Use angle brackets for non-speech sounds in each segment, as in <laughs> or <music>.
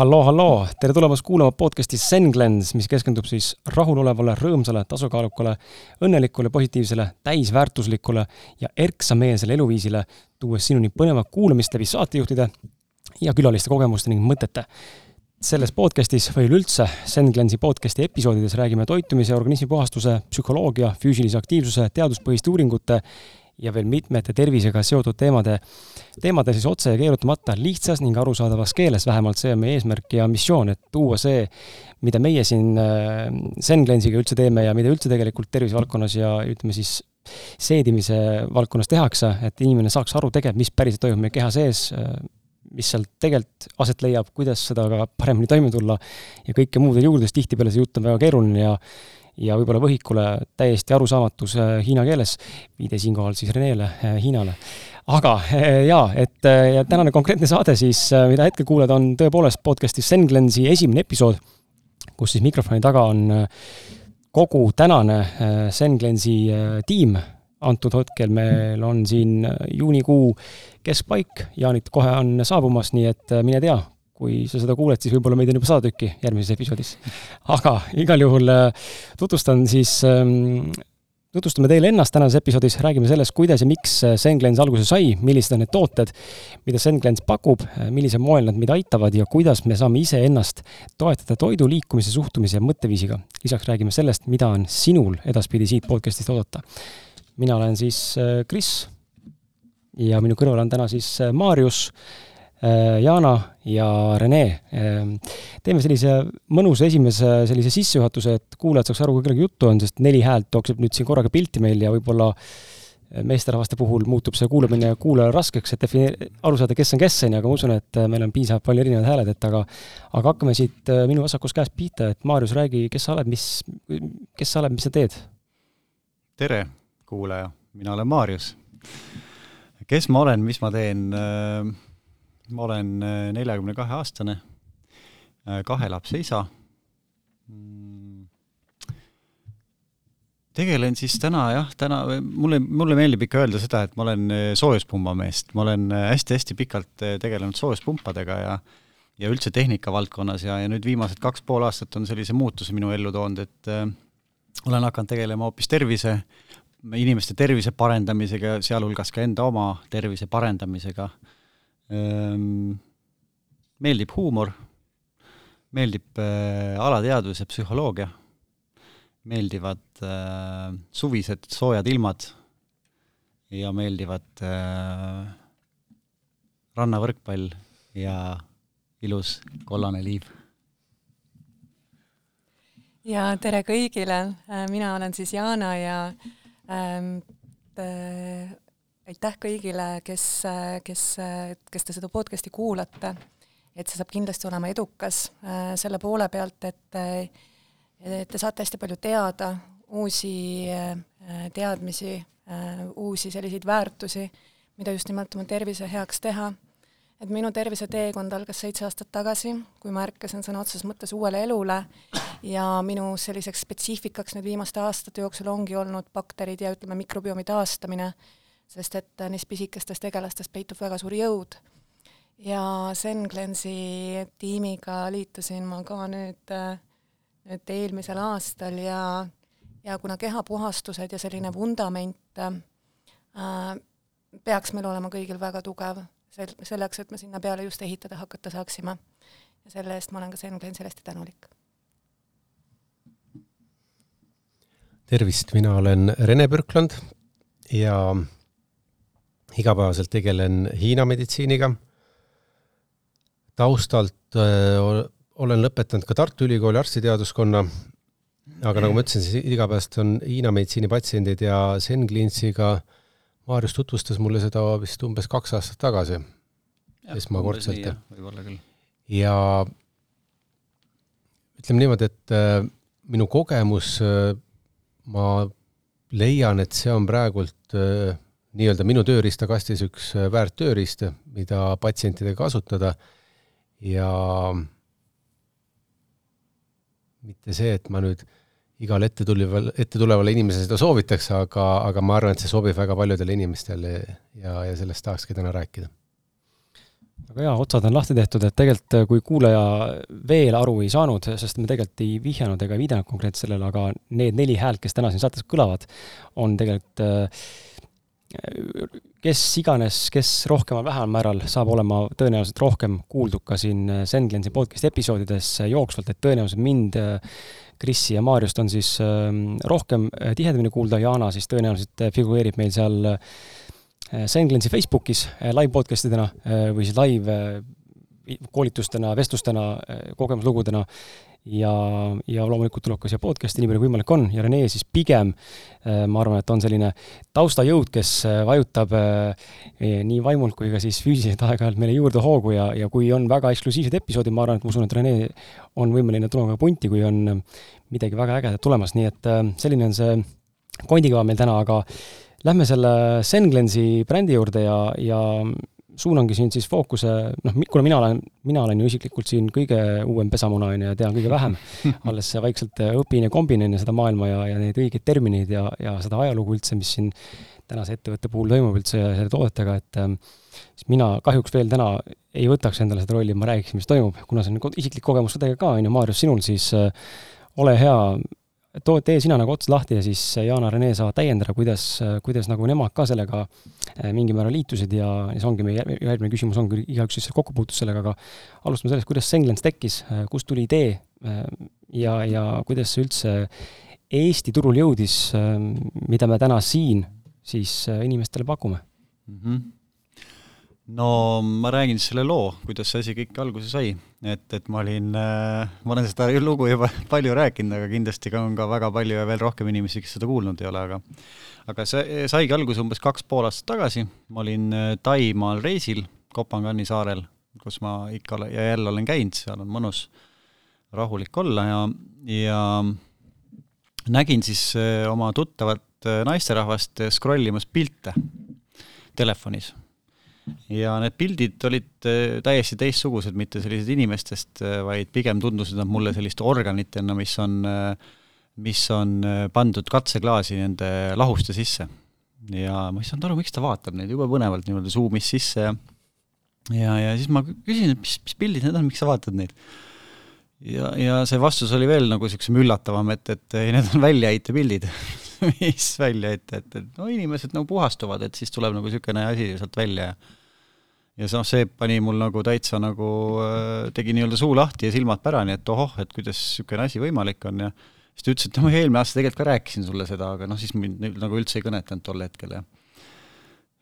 halloo, halloo, tere tulemast kuulama podcasti Senglens, mis keskendub siis rahulolevale, rõõmsale, tasakaalukale, õnnelikule, positiivsele, täisväärtuslikule ja erksameelsele eluviisile, tuues sinuni põnevat kuulamist läbi saatejuhtide ja külaliste kogemuste ning mõtete. selles podcastis või üleüldse Senglensi podcasti episoodides räägime toitumise, organismi puhastuse, psühholoogia, füüsilise aktiivsuse, teaduspõhiste uuringute ja veel mitmete tervisega seotud teemade, teemade siis otse ja keerutamata lihtsas ning arusaadavas keeles, vähemalt see on meie eesmärk ja missioon, et tuua see, mida meie siin äh, üldse teeme ja mida üldse tegelikult tervisevaldkonnas ja ütleme siis seedimise valdkonnas tehakse, et inimene saaks aru tegelikult, mis päriselt toimub meie keha sees, äh, mis seal tegelikult aset leiab, kuidas seda ka paremini toime tulla ja kõike muud veel juurde, sest tihtipeale see jutt on väga keeruline ja ja võib-olla võhikule täiesti arusaamatus äh, hiina keeles, viide siinkohal siis Renele äh, Hiinale. aga äh, jaa, et ja tänane konkreetne saade siis, mida hetkel kuuled, on tõepoolest podcast'i Senglensi esimene episood, kus siis mikrofoni taga on kogu tänane Senglensi tiim, antud hetkel meil on siin juunikuu keskpaik, jaanid kohe on saabumas, nii et mine tea, kui sa seda kuuled, siis võib-olla meid on juba sada tükki järgmises episoodis. aga igal juhul äh, tutvustan siis ähm, tutvustame teile ennast tänases episoodis, räägime sellest, kuidas ja miks äh, Senglens alguse sai, millised on need tooted, mida Senglens pakub, äh, millisel moel nad meid aitavad ja kuidas me saame iseennast toetada toidu, liikumise, suhtumise ja mõtteviisiga. lisaks räägime sellest, mida on sinul edaspidi siit podcast'ist oodata. mina olen siis Kris ja minu kõrval on täna siis Maarjus Jana ja Rene. Ähm, teeme sellise mõnusa esimese sellise sissejuhatuse, et kuulajad saaks aru, kui kellegi juttu on, sest neli häält jookseb nüüd siin korraga pilti meil ja võib-olla äh, meesterahvaste puhul muutub see kuulamine kuulajale raskeks, et defineerida, aru saada, kes on kes, on ju, aga ma usun, et äh, meil on piisavalt palju erinevaid hääled, et aga aga hakkame siit minu vasakust käest pihta, et Maarjus, räägi, kes sa oled, mis, kes sa oled, mis sa teed? tere, kuulaja, mina olen Maarjus. kes ma olen, mis ma teen äh,? Ma olen äh, neljakümne kahe aastane, äh, kahe lapse isa. Mm. tegelen siis täna jah, täna mulle, mulle meeldib ikka öelda seda, et ma olen äh, soojuspumbameest, ma olen hästi-hästi pikalt tegelenud soojuspumpadega ja ja üldse tehnika valdkonnas ja, ja nüüd viimased kaks pool aastat on sellise muutuse minu ellu toonud, et äh, olen hakanud tegelema hoopis tervise, inimeste tervise parendamisega, sealhulgas ka enda oma tervise parendamisega äh, meeldib huumor, meeldib äh, alateadvus ja psühholoogia, meeldivad äh, suvised soojad ilmad ja meeldivad äh, rannavõrkpall ja ilus kollane liiv. ja tere kõigile, mina olen siis Jana ja ähm, aitäh kõigile, kes, kes, kes te seda podcast'i kuulate, et see saab kindlasti olema edukas äh, selle poole pealt, et et te saate hästi palju teada, uusi äh, teadmisi, äh, uusi selliseid väärtusi, mida just nimelt oma tervise heaks teha. et minu terviseteekond algas seitse aastat tagasi, kui ma ärkasin sõna otseses mõttes uuele elule. Ja minu selliseks spetsiifikaks nüüd viimaste aastate jooksul ongi olnud bakterid ja ütleme, mikrobiomi taastamine sest et neis pisikestes tegelastes peitub väga suur jõud. ja Senglensi tiimiga liitusin ma ka nüüd, nüüd eelmisel aastal ja, ja kuna kehapuhastused ja selline vundament äh, peaks meil olema kõigil väga tugev, sel-, selleks, et me sinna peale just ehitada hakata saaksime. ja selle eest ma olen ka Senglensile hästi tänulik. tervist, mina olen Rene Pürkland ja igapäevaselt tegelen Hiina meditsiiniga. taustalt öö, olen lõpetanud ka Tartu Ülikooli arstiteaduskonna, aga nagu ma ütlesin, siis igapäevaselt on Hiina meditsiini patsiendid ja Senglinsiga Maarjus tutvustas mulle seda vist umbes kaks aastat tagasi, esmakordselt. võib-olla küll. ja ütleme niimoodi, et äh, minu kogemus äh,, ma leian, et see on praegult äh, nii-öelda minu tööriistakastis üks äh, väärt tööriist, mida patsientidega kasutada ja mitte see, et ma nüüd igale ette tuleval, ette tulevale inimesele seda soovitaks, aga, aga ma arvan, et see sobib väga paljudele inimestele ja, ja sellest tahakski täna rääkida. väga hea, otsad on lahti tehtud, et tegelikult äh, kui kuulaja veel aru ei saanud, sest me tegelikult ei vihjanud ega viidanud konkreetselt sellele, aga need neli häält, kes täna siin saates kõlavad, on tegelikult äh, kes iganes, kes rohkemal vähemal määral saab olema tõenäoliselt rohkem kuuldud ka siin Senglensi podcast'i episoodides jooksvalt, et tõenäoliselt mind, Krissi ja Maarjust on siis rohkem tihedamini kuulda, Jana siis tõenäoliselt figureerib meil seal Äh, Senglensi Facebookis äh, live podcast idena äh, või siis live koolitustena, vestlustena, kogemuslugudena ja, ja loomulikult tuleb ka siia podcast'i nii palju kui võimalik on. Ja Rene siis pigem ma arvan, et on selline taustajõud, kes vajutab nii vaimult kui ka siis füüsiliselt aeg-ajalt meile juurde hoogu ja, ja kui on väga eksklusiivsed episoodid, ma arvan, et ma usun, et Rene on võimeline tulema ka punti, kui on midagi väga ägedat tulemas, nii et selline on see kondikava meil täna, aga Lähme selle Senglensi brändi juurde ja, ja suunangi siin siis fookuse, noh, kuna mina olen, mina olen ju isiklikult siin kõige uuem pesamuna, on ju, ja tean kõige vähem, <laughs> alles vaikselt õpin ja kombin, on ju, seda maailma ja, ja neid õigeid termineid ja, ja seda ajalugu üldse, mis siin tänase ettevõtte puhul toimub üldse selle toodetega, et ähm, siis mina kahjuks veel täna ei võtaks endale seda rolli, et ma räägiksin, mis toimub, kuna see on isiklik kogemus ka teiega ka, on ju, Maarjus, sinul, siis äh, ole hea, too, tee sina nagu ots lahti ja siis Jaan-Rene saavad täiendada, kuidas, kuidas nagu nemad ka sellega eh, mingil määral liitusid ja, ja see ongi meie järgmine küsimus, ongi igaüks siis kokku puutus sellega, aga alustame sellest, kuidas Senglens tekkis, eh, kust tuli idee eh, ja, ja kuidas see üldse Eesti turul jõudis, mida me täna siin siis inimestele pakume mm? -hmm no ma räägin siis selle loo, kuidas see asi kõik alguse sai, et, et ma olin äh,, ma olen seda lugu juba <laughs> palju rääkinud, aga kindlasti ka on ka väga palju ja veel rohkem inimesi, kes seda kuulnud ei ole, aga aga see saigi alguse umbes kaks pool aastat tagasi, ma olin äh, Taimaal reisil Kopangani saarel, kus ma ikka olen ja jälle olen käinud, seal on mõnus rahulik olla ja, ja nägin siis äh, oma tuttavat naisterahvast scrollimas pilte telefonis ja need pildid olid äh, täiesti teistsugused, mitte sellised inimestest, äh, vaid pigem tundusid nad mulle selliste organitena, mis on, äh, mis on pandud katseklaasi nende lahuste sisse. ja ma ei saanud aru, miks ta vaatab neid, jube põnevalt niimoodi suumis sisse ja ja, ja siis ma küsin, et mis, mis pildid need on, miks sa vaatad neid? ja, ja see vastus oli veel nagu niisugusem üllatavam, et, et ei, need on väljaheitepildid <laughs> mis väljaheite, et, et no inimesed nagu puhastuvad, et siis tuleb nagu niisugune asi sealt välja ja ja noh, see pani mul nagu täitsa nagu äh,, tegi nii-öelda suu lahti ja silmad pärani, et ohoh, et kuidas niisugune asi võimalik on ja siis ta ütles, et no ma eelmine aasta tegelikult ka rääkisin sulle seda, aga noh, siis mind nagu üldse ei kõnetanud tol hetkel ja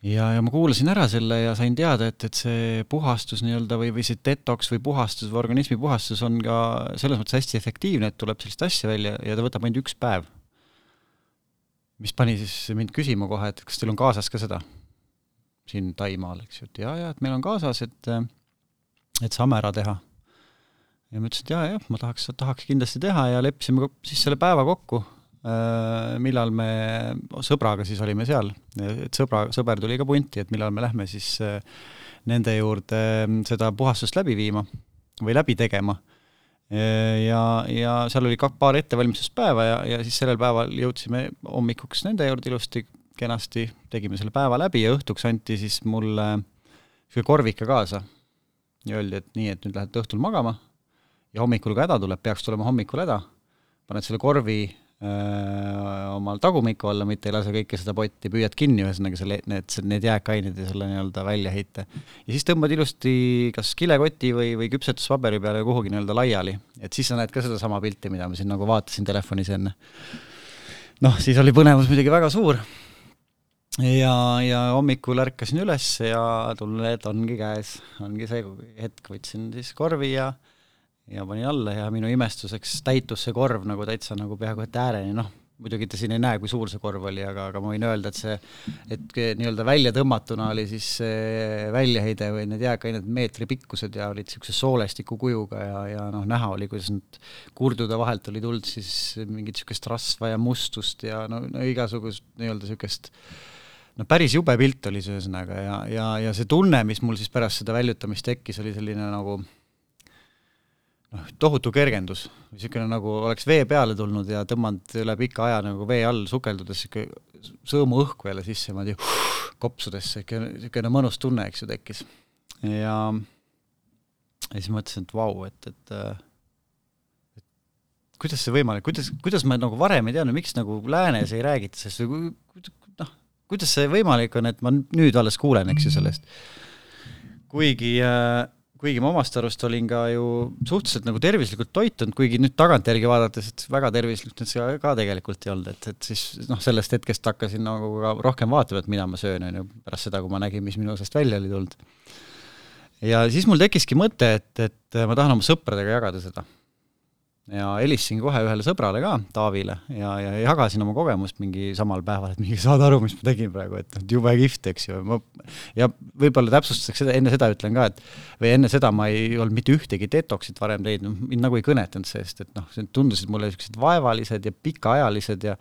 ja, ja ma kuulasin ära selle ja sain teada, et, et see puhastus nii-öelda või, või see detoks või puhastus või organismi puhastus on ka selles mõttes hästi efektiivne, et tuleb sellist asja välja ja ta võtab ainult üks päev. mis pani siis mind küsima kohe, et kas teil on kaasas ka seda siin Taimaal, eks ju, et jaa, jaa, et meil on kaasas, et et saame ära teha. ja ma ütlesin, et jaa, jah, ma tahaks, tahaks kindlasti teha ja leppisime siis selle päeva kokku, äh, millal me sõbraga siis olime seal, et sõbra, sõber tuli ka punti, et millal me lähme siis äh, nende juurde äh, seda puhastust läbi viima või läbi tegema. ja, ja seal oli ka paar ettevalmistuspäeva ja, ja siis sellel päeval jõudsime hommikuks nende juurde ilusti, kenasti, tegime selle päeva läbi ja õhtuks anti siis mulle niisugune korvike kaasa. ja öeldi, et nii, et nüüd lähete õhtul magama ja hommikul, kui häda tuleb, peaks tulema hommikul häda, paned selle korvi öö, omal tagumiku alla, mitte ei lase kõike seda potti, püüad kinni, ühesõnaga selle, need, need jääkained ja selle nii-öelda välja heita. ja siis tõmbad ilusti kas kilekoti või, või küpsetuspaberi peale kuhugi nii-öelda laiali, et siis sa näed ka sedasama pilti, mida ma siin nagu vaatasin telefonis enne. noh, siis oli põnevus muidugi väga suur ja, ja hommikul ärkasin üles ja tunnen, et ongi käes, ongi see hetk, võtsin siis korvi ja ja panin alla ja minu imestuseks täitus see korv nagu täitsa nagu peaaegu et ääreni, noh, muidugi te siin ei näe, kui suur see korv oli, aga, aga ma võin öelda, et see, et nii-öelda välja tõmmatuna oli siis väljaheide või need jääkained meetri pikkused ja olid niisuguse soolestiku kujuga ja, ja noh, näha oli, kuidas need kurdude vahelt oli tulnud siis mingit niisugust rasva ja mustust ja no, no igasugust nii-öelda niisugust no päris jube pilt oli see ühesõnaga ja, ja, ja see tunne, mis mul siis pärast seda väljutamist tekkis, oli selline nagu noh, tohutu kergendus, niisugune nagu oleks vee peale tulnud ja tõmmanud üle pika aja nagu vee all sukeldudes niisugune sõõmu õhku jälle sisse niimoodi kopsudesse, niisugune, mõnus tunne, eks ju, tekkis. ja ja siis mõtlesin, et vau, et, et et kuidas see võimalik, kuidas, kuidas ma nagu varem ei teadnud, miks nagu läänes ei räägita sellest, noh, kuidas see võimalik on, et ma nüüd alles kuulen, eks ju, sellest. kuigi äh, kuigi ma omast arust olin ka ju suhteliselt nagu tervislikult toitunud, kuigi nüüd tagantjärgi vaadates, et väga tervislik nüüd see ka tegelikult ei olnud, et, et siis noh, sellest hetkest hakkasin nagu ka rohkem vaatama, et mida ma söön, on ju, pärast seda, kui ma nägin, mis minu seest välja oli tulnud. ja siis mul tekkiski mõte, et, et ma tahan oma sõpradega jagada seda ja helistasin kohe ühele sõbrale ka, Taavile, ja, ja jagasin oma kogemust mingi samal päeval, et mingi saad aru, mis ma tegin praegu, et jube kihvt, eks ju, ma ja võib-olla täpsustuseks seda, enne seda ütlen ka, et või enne seda ma ei olnud mitte ühtegi detox'it varem teinud, mind nagu ei kõnetanud see, sest et noh, see tundusid mulle niisugused vaevalised ja pikaajalised ja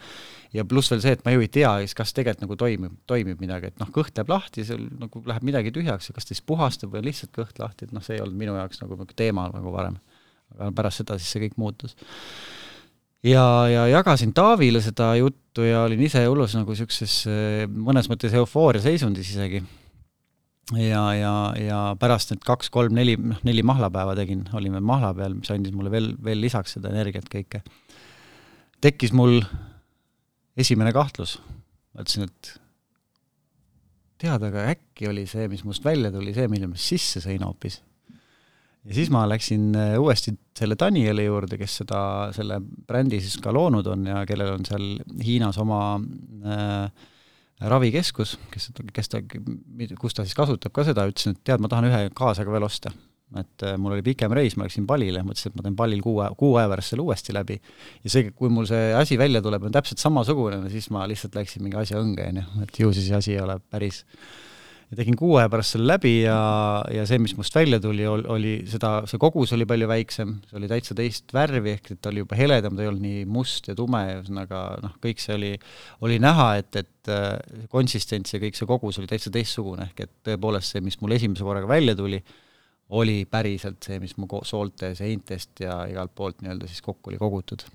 ja pluss veel see, et ma ju ei tea, kas tegelikult nagu toimib, toimib midagi, et noh, kõht läheb lahti, seal nagu läheb midagi tühjaks ja kas ta siis puhastab või lihtsalt kõht lahti, et noh, see ei olnud minu jaoks nagu teema nagu varem aga pärast seda siis see kõik muutus. ja, ja jagasin Taavile seda juttu ja olin ise hullus nagu niisuguses mõnes mõttes eufooria seisundis isegi. ja, ja, ja pärast need kaks-kolm-neli, noh, neli mahlapäeva tegin, olime mahla peal, mis andis mulle veel, veel lisaks seda energiat kõike. tekkis mul esimene kahtlus, mõtlesin, et tead, aga äkki oli see, mis must välja tuli, see, mille ma sisse sõin hoopis ja siis ma läksin äh, uuesti selle Danieli juurde, kes seda, selle brändi siis ka loonud on ja kellel on seal Hiinas oma äh, ravikeskus, kes, kes ta, kus ta siis kasutab ka seda, ütlesin, et tead, ma tahan ühe kaasaga veel osta. et äh, mul oli pikem reis, ma läksin Palile, mõtlesin, et ma teen Palil kuu, kuu aja pärast selle uuesti läbi. ja see, kui mul see asi välja tuleb, on täpselt samasugune, siis ma lihtsalt läksin mingi asja õnge, on ju, et ju siis asi ei ole päris ja tegin kuu aja pärast selle läbi ja, ja see, mis must välja tuli, oli seda, see kogus oli palju väiksem, see oli täitsa teist värvi, ehk et ta oli juba heledam, ta ei olnud nii must ja tume, ühesõnaga noh, kõik see oli, oli näha, et, et äh, konsistents ja kõik see kogus oli täitsa teistsugune, ehk et tõepoolest see, mis mul esimese korraga välja tuli, oli päriselt see, mis mu soolte seintest ja igalt poolt nii-öelda siis kokku oli kogutud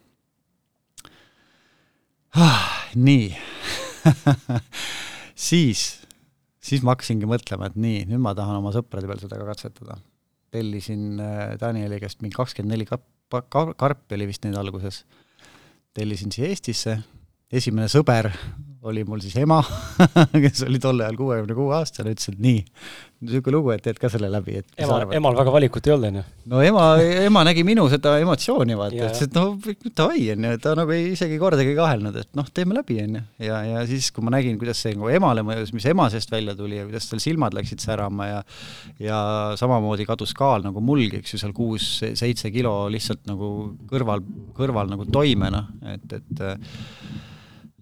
ah,. nii <laughs> siis siis ma hakkasingi mõtlema, et nii, nüüd ma tahan oma sõprade peal seda ka katsetada. tellisin äh, Danieli käest mingi kakskümmend neli karpi oli vist neid alguses, tellisin siia Eestisse, esimene sõber oli mul siis ema <laughs> kes oli tol ajal kuuekümne kuue aastane, ütles, et nii, niisugune lugu, et teed ka selle läbi, et ema, emal väga valikut ei olnud, on ju? no ema, ema nägi minu seda emotsiooni, vaata, ütles, et no davai, on ju, ta nagu ei, isegi kordagi kahelnud, et noh, teeme läbi, on ju. ja, ja siis, kui ma nägin, kuidas see nagu emale mõjus, mis ema seest välja tuli ja kuidas tal silmad läksid särama ja ja samamoodi kadus kaal nagu mulgi, eks ju, seal kuus-seitse kilo lihtsalt nagu kõrval, kõrval nagu toime, noh, et, et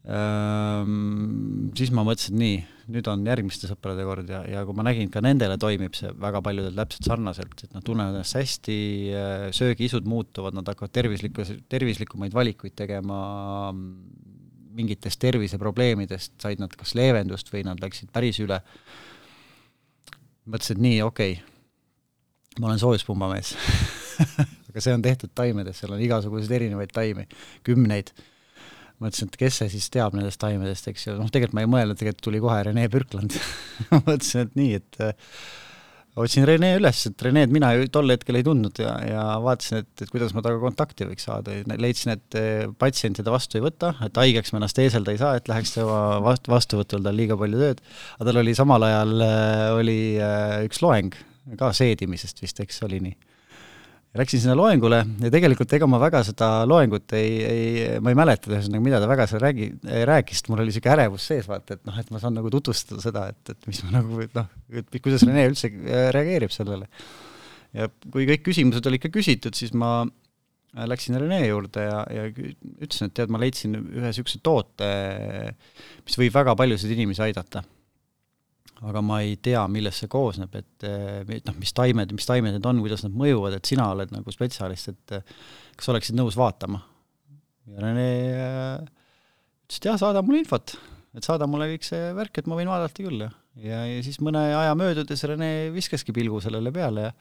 siis ma mõtlesin, nii, nüüd on järgmiste sõprade kord ja, ja kui ma nägin, ka nendele toimib see väga paljudel täpselt sarnaselt, et nad tunnevad ennast hästi, äh, söögiisud muutuvad, nad hakkavad tervislikku, tervislikumaid valikuid tegema, mingitest terviseprobleemidest said nad kas leevendust või nad läksid päris üle. mõtlesin, et nii, okei okay., ma olen soojuspumbamees <laughs> aga see on tehtud taimedes, seal on igasuguseid erinevaid taimi, kümneid mõtlesin, et kes see siis teab nendest taimedest, eks ju, noh, tegelikult ma ei mõelnud, tegelikult tuli kohe Rene Pürkland <laughs> mõtlesin, et nii, et äh, otsin Rene üles, et Reneed mina ju tol hetkel ei tundnud ja, ja vaatasin, et, et kuidas ma temaga kontakti võiks saada. Ja leidsin, et äh, patsient teda vastu ei võta, et haigeks me ennast eeselda ei saa, et läheks tema vast-, vastuvõtul tal liiga palju tööd, aga tal oli samal ajal, äh, oli üks loeng ka seedimisest vist, eks oli nii Läksin sinna loengule ja tegelikult ega ma väga seda loengut ei, ei, ma ei mäleta ühesõnaga, mida ta väga seal räägi, rääkis, mul oli niisugune ärevus sees, vaata, et noh, et ma saan nagu tutvustada seda, et, et mis ma nagu noh, kuidas Rene üldse äh, reageerib sellele. ja kui kõik küsimused olid ka küsitud, siis ma läksin Rene juurde ja, ja ütlesin, et tead, ma leidsin ühe niisuguse toote, mis võib väga paljusid inimesi aidata aga ma ei tea, millest see koosneb, et noh, mis taimed, mis taimed need on, kuidas nad mõjuvad, et sina oled nagu spetsialist, et kas oleksid nõus vaatama? ja Rene äh, ütles, et jah, saada mulle infot, et saada mulle kõik see värk, et ma võin vaadata küll ja, ja, ja siis mõne aja möödudes Rene viskaski pilgu sellele peale ja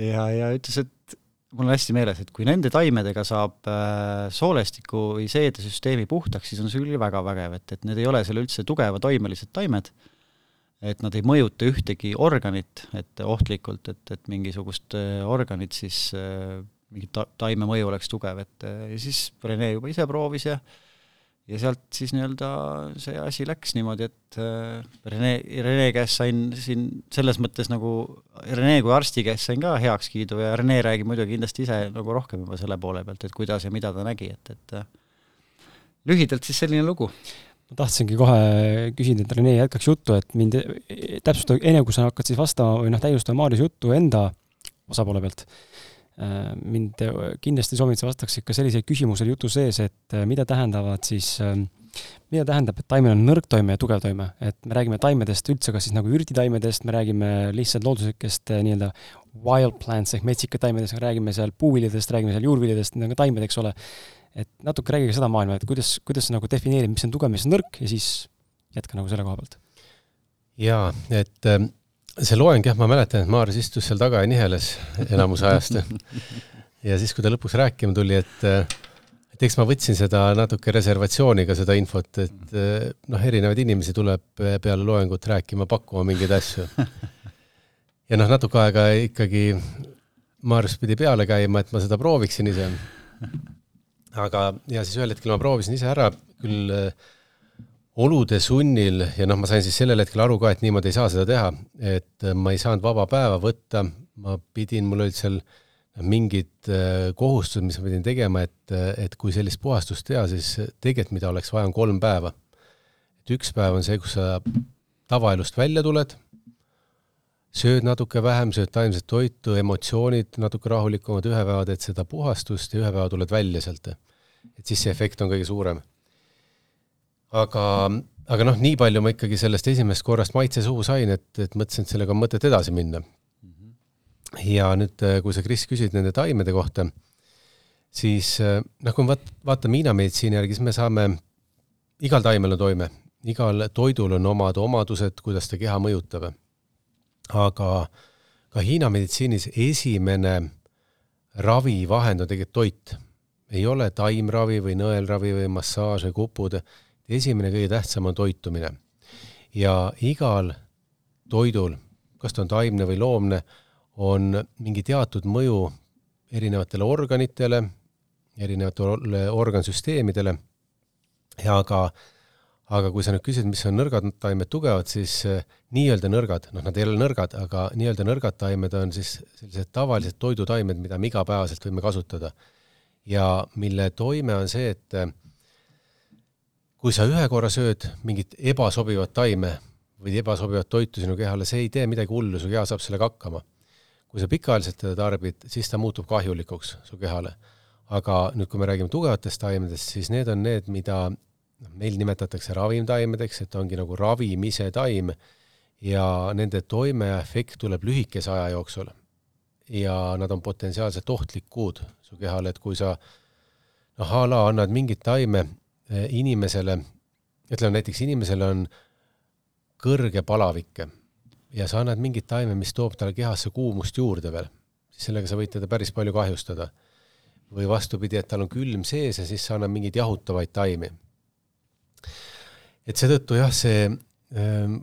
ja, ja ütles, et mul on hästi meeles, et kui nende taimedega saab äh, soolestiku või seedesüsteemi puhtaks, siis on see küll väga vägev, et, et need ei ole seal üldse tugeva toimelised taimed et nad ei mõjuta ühtegi organit, et ohtlikult, et, et mingisugust äh, organit siis äh, mingit ta-, taime mõju oleks tugev, et äh, ja siis Rene juba ise proovis ja ja sealt siis nii-öelda see asi läks niimoodi, et Rene, Rene käest sain siin selles mõttes nagu, Rene kui arsti käest sain ka heakskiidu ja Rene räägib muidugi kindlasti ise nagu rohkem juba selle poole pealt, et kuidas ja mida ta nägi, et, et lühidalt siis selline lugu ma tahtsingi kohe küsida, et Rene jätkaks juttu, et mind täpsusta, enne kui sa hakkad siis vastama või noh, täiustama Maarjuse juttu enda osapoole pealt, Äh, mind kindlasti soovitan, sa vastaks ikka selliseid küsimusi oli jutu sees, et äh, mida tähendavad siis, ähm, mida tähendab, et taimel on nõrk toime ja tugev toime, et me räägime taimedest üldse, kas siis nagu ürditaimedest, me räägime lihtsalt looduslikest äh, nii-öelda wild plants ehk metsika taimedest, räägime seal puuviljadest, räägime seal juurviljadest, need on ka taimed, eks ole. Et natuke rääkige seda maailma, et kuidas, kuidas nagu defineerib, mis on tugev, mis on nõrk ja siis jätka nagu selle koha pealt. jaa, et ähm, see loeng jah, ma mäletan, et Maarjas istus seal taga ja niheles enamus ajast. <laughs> ja siis, kui ta lõpuks rääkima tuli, et et eks ma võtsin seda natuke reservatsiooniga, seda infot, et noh, erinevaid inimesi tuleb peale loengut rääkima, pakkuma mingeid asju. <laughs> ja noh, natuke aega ikkagi Maarjas pidi peale käima, et ma seda prooviksin ise. Aga, ja siis ühel hetkel ma proovisin ise ära, küll äh, olude sunnil ja noh, ma sain siis sellel hetkel aru ka, et niimoodi ei saa seda teha, et ma ei saanud vaba päeva võtta, ma pidin, mul olid seal mingid äh, kohustused, mis ma pidin tegema, et, et kui sellist puhastust teha, siis tegelikult mida oleks vaja, on kolm päeva. et üks päev on see, kus sa tavaelust välja tuled, sööd natuke vähem, sööd taimset toitu, emotsioonid natuke rahulikumad, ühe päeva teed seda puhastust ja ühe päeva tuled välja sealt. et siis see efekt on kõige suurem aga, aga noh, nii palju ma ikkagi sellest esimesest korrast maitse suhu sain, et, et mõtlesin, et sellega on mõtet edasi minna. ja nüüd, kui sa, Kris, küsid nende taimede kohta, siis noh, kui me vaat-, vaatame Hiina meditsiini järgi, siis me saame, igal taimel on toime, igal toidul on omad omadused, kuidas ta keha mõjutab. Aga ka Hiina meditsiinis esimene ravivahend on tegelikult toit. ei ole taimravi või nõelravi või massaaž või kupud esimene, kõige tähtsam on toitumine. ja igal toidul, kas ta on taimne või loomne, on mingi teatud mõju erinevatele organitele, erinevatele organsüsteemidele ja aga aga kui sa nüüd küsid, mis on nõrgad taimed, tugevad, siis äh, nii-öelda nõrgad, noh, nad ei ole nõrgad, aga nii-öelda nõrgad taimed on siis sellised tavalised toidutaimed, mida me igapäevaselt võime kasutada. ja mille toime on see, et äh, kui sa ühe korra sööd mingit ebasobivat taime või ebasobivat toitu sinu kehale, see ei tee midagi hullu, su keha saab sellega hakkama. kui sa pikaajaliselt teda tarbid, siis ta muutub kahjulikuks su kehale. aga nüüd, kui me räägime tugevatest taimedest, siis need on need, mida noh, meil nimetatakse ravimtaimedeks, et ongi nagu ravimise taim ja nende toime ja efekt tuleb lühikese aja jooksul. ja nad on potentsiaalselt ohtlikud su kehale, et kui sa noh, a la annad mingit taime Eh, inimesele, ütleme näiteks inimesele on kõrge palavik ja sa annad mingit taime, mis toob talle kehasse kuumust juurde veel, siis sellega sa võid teda päris palju kahjustada. või vastupidi, et tal on külm sees ja siis sa annad mingeid jahutavaid taimi. Et seetõttu jah, see, ehm,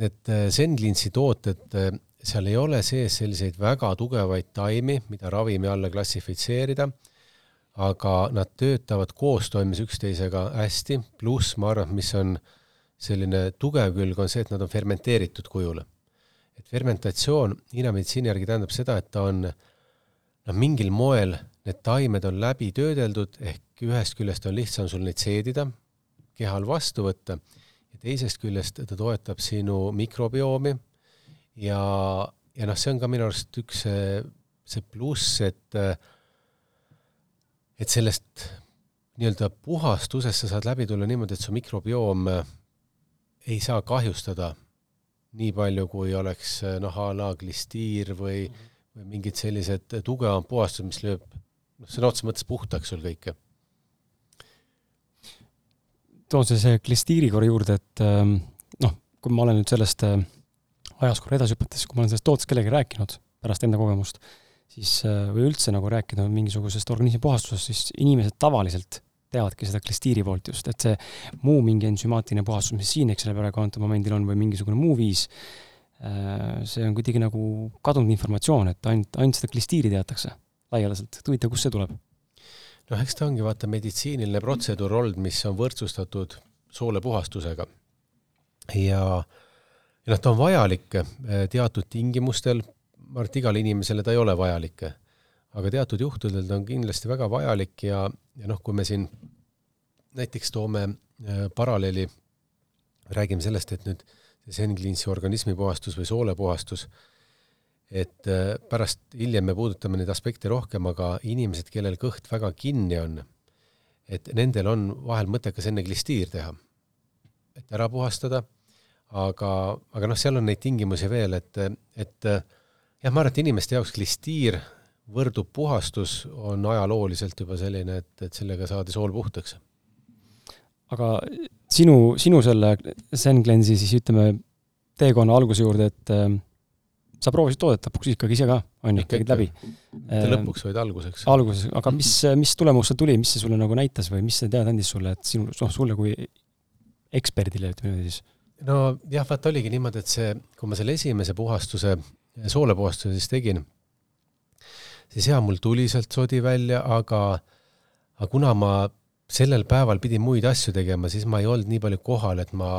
need Zenlinsi tooted, seal ei ole sees selliseid väga tugevaid taimi, mida ravimi alla klassifitseerida aga nad töötavad koostoimes üksteisega hästi, pluss ma arvan, mis on selline tugev külg, on see, et nad on fermenteeritud kujul. et fermentatsioon Hiina meditsiini järgi tähendab seda, et ta on noh, mingil moel need taimed on läbi töödeldud, ehk ühest küljest on lihtsam sul neid seedida, kehal vastu võtta, ja teisest küljest ta toetab sinu mikrobiomi ja, ja noh, see on ka minu arust üks see, see pluss, et et sellest nii-öelda puhastusest sa saad läbi tulla niimoodi, et su mikrobioom ei saa kahjustada nii palju, kui oleks noh, a la glistiir või mm, -hmm. või mingid sellised tugevam puhastus, mis lööb noh, sõna otseses mõttes puhtaks sul kõike. Toon sellise glistiiri korra juurde, et ähm, noh, kui ma olen nüüd sellest äh, ajas korra edasi hüpates, kui ma olen sellest tootest kellelegi rääkinud pärast enda kogemust, siis, äh, või üldse nagu rääkida mingisugusest organismi puhastusest, siis inimesed tavaliselt teavadki seda klistiiri poolt just, et see muu mingi ensümaatiline puhastus, mis siin, eks ole, praegu antud momendil on või mingisugune muu viis, äh, see on kuidagi nagu kadunud informatsioon, et ainult, ainult seda klistiiri teatakse laialdaselt, et huvitav, kust see tuleb? Noh, eks ta ongi vaata meditsiiniline protseduur olnud, mis on võrdsustatud soolepuhastusega. ja, ja noh, ta on vajalik eh, teatud tingimustel, ma arvan, et igale inimesele ta ei ole vajalik, aga teatud juhtudel ta on kindlasti väga vajalik ja, ja noh, kui me siin näiteks toome eh, paralleeli, räägime sellest, et nüüd see Senglinsi organismipuhastus või soolepuhastus, et äh, pärast, hiljem me puudutame neid aspekte rohkem, aga inimesed, kellel kõht väga kinni on, et nendel on vahel mõttekas enne klistiir teha, et ära puhastada, aga, aga noh, seal on neid tingimusi veel, et, et jah, ma arvan, et inimeste jaoks klistiir võrdub puhastus on ajalooliselt juba selline, et, et sellega saadi sool puhtaks. aga sinu, sinu selle Zen Cleanse'i siis ütleme, teekonna alguse juurde, et sa proovisid toodet lõpuks ikkagi ise ka, on ju, tegid läbi? mitte lõpuks, vaid alguseks. alguses, aga <clears throat> mis, mis tulemus seal tuli, mis see sulle nagu näitas või mis see teada andis sulle, et sinu, noh, sulle kui eksperdile, ütleme niimoodi siis? no jah, vaata oligi niimoodi, et see, kui ma selle esimese puhastuse, soolepuhastuse siis tegin, siis jaa, mul tuli sealt sodi välja, aga, aga kuna ma sellel päeval pidin muid asju tegema, siis ma ei olnud nii palju kohal, et ma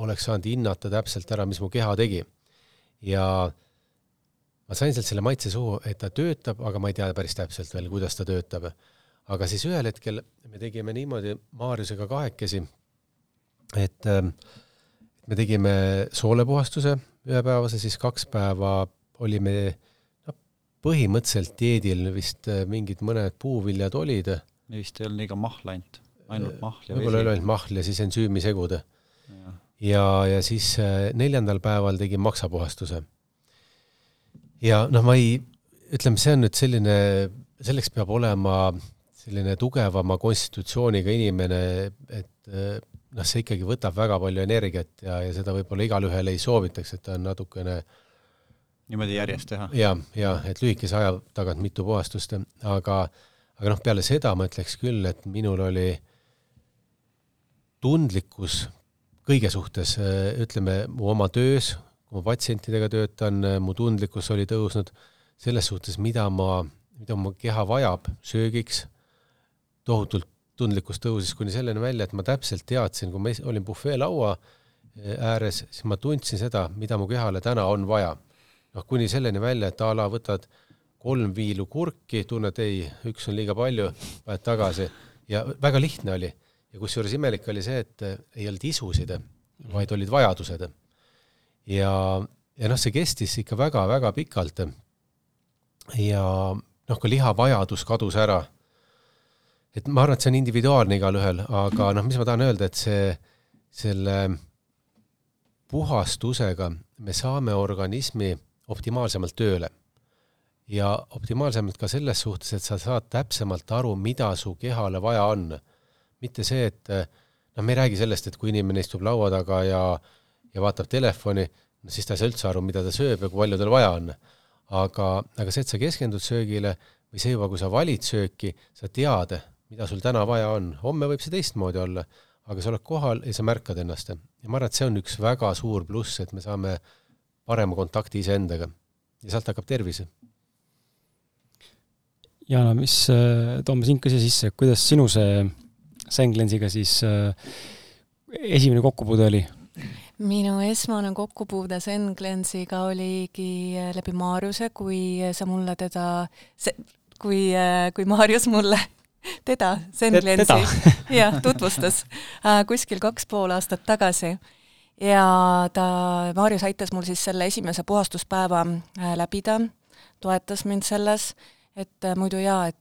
oleks saanud hinnata täpselt ära, mis mu keha tegi. ja ma sain sealt selle maitse suhu, et ta töötab, aga ma ei tea päris täpselt veel, kuidas ta töötab. aga siis ühel hetkel me tegime niimoodi Maarjusega kahekesi, et ähm, me tegime soolepuhastuse ühepäevase, siis kaks päeva olime noh, põhimõtteliselt dieedil vist äh, mingid mõned puuviljad olid. vist ei olnud ega mahla ainult, ainult mahl ja vesi. võib-olla oli ainult mahl ja siis ensüümisegud. ja, ja, ja siis äh, neljandal päeval tegin maksapuhastuse ja noh, ma ei, ütleme, see on nüüd selline, selleks peab olema selline tugevama konstitutsiooniga inimene, et noh, see ikkagi võtab väga palju energiat ja, ja seda võib-olla igalühel ei soovitaks, et ta on natukene niimoodi järjest teha ja,? jaa, jaa, et lühikese aja tagant mitu puhastust, aga aga noh, peale seda ma ütleks küll, et minul oli tundlikkus kõige suhtes, ütleme, mu oma töös, kui ma patsientidega töötan, mu tundlikkus oli tõusnud selles suhtes, mida ma, mida mu keha vajab söögiks, tohutult tundlikkus tõusis kuni selleni välja, et ma täpselt teadsin, kui ma olin bufeelaua eh, ääres, siis ma tundsin seda, mida mu kehale täna on vaja. noh, kuni selleni välja, et a la võtad kolm viilu kurki, tunned, ei, üks on liiga palju, paned tagasi ja väga lihtne oli. ja kusjuures imelik oli see, et ei olnud isusid, vaid olid vajadused ja, ja noh, see kestis ikka väga-väga pikalt. ja noh, ka lihavajadus kadus ära. et ma arvan, et see on individuaalne igalühel, aga noh, mis ma tahan öelda, et see, selle puhastusega me saame organismi optimaalsemalt tööle. ja optimaalsemalt ka selles suhtes, et sa saad täpsemalt aru, mida su kehale vaja on. mitte see, et noh, me ei räägi sellest, et kui inimene istub laua taga ja ja vaatab telefoni, no siis ta ei saa üldse aru, mida ta sööb ja kui palju tal vaja on. aga, aga see, et sa keskendud söögile või see juba, kui sa valid sööki, sa tead, mida sul täna vaja on, homme võib see teistmoodi olla, aga sa oled kohal ja sa märkad ennast. ja ma arvan, et see on üks väga suur pluss, et me saame parema kontakti iseendaga ja sealt hakkab tervis. Jana, mis, äh, toome sind ka siia sisse, kuidas sinu see Senglensiga siis äh, esimene kokkupuude oli? Minu esmane kokkupuude Zen Cleanse'iga oligi äh, läbi Maarjuse, kui sa mulle teda, kui, äh, kui Maarjus mulle <laughs> teda, Zen Cleanse'i, <laughs> jah, tutvustas äh, kuskil kaks pool aastat tagasi. ja ta, Maarjus aitas mul siis selle esimese puhastuspäeva läbida, toetas mind selles, et muidu jaa, et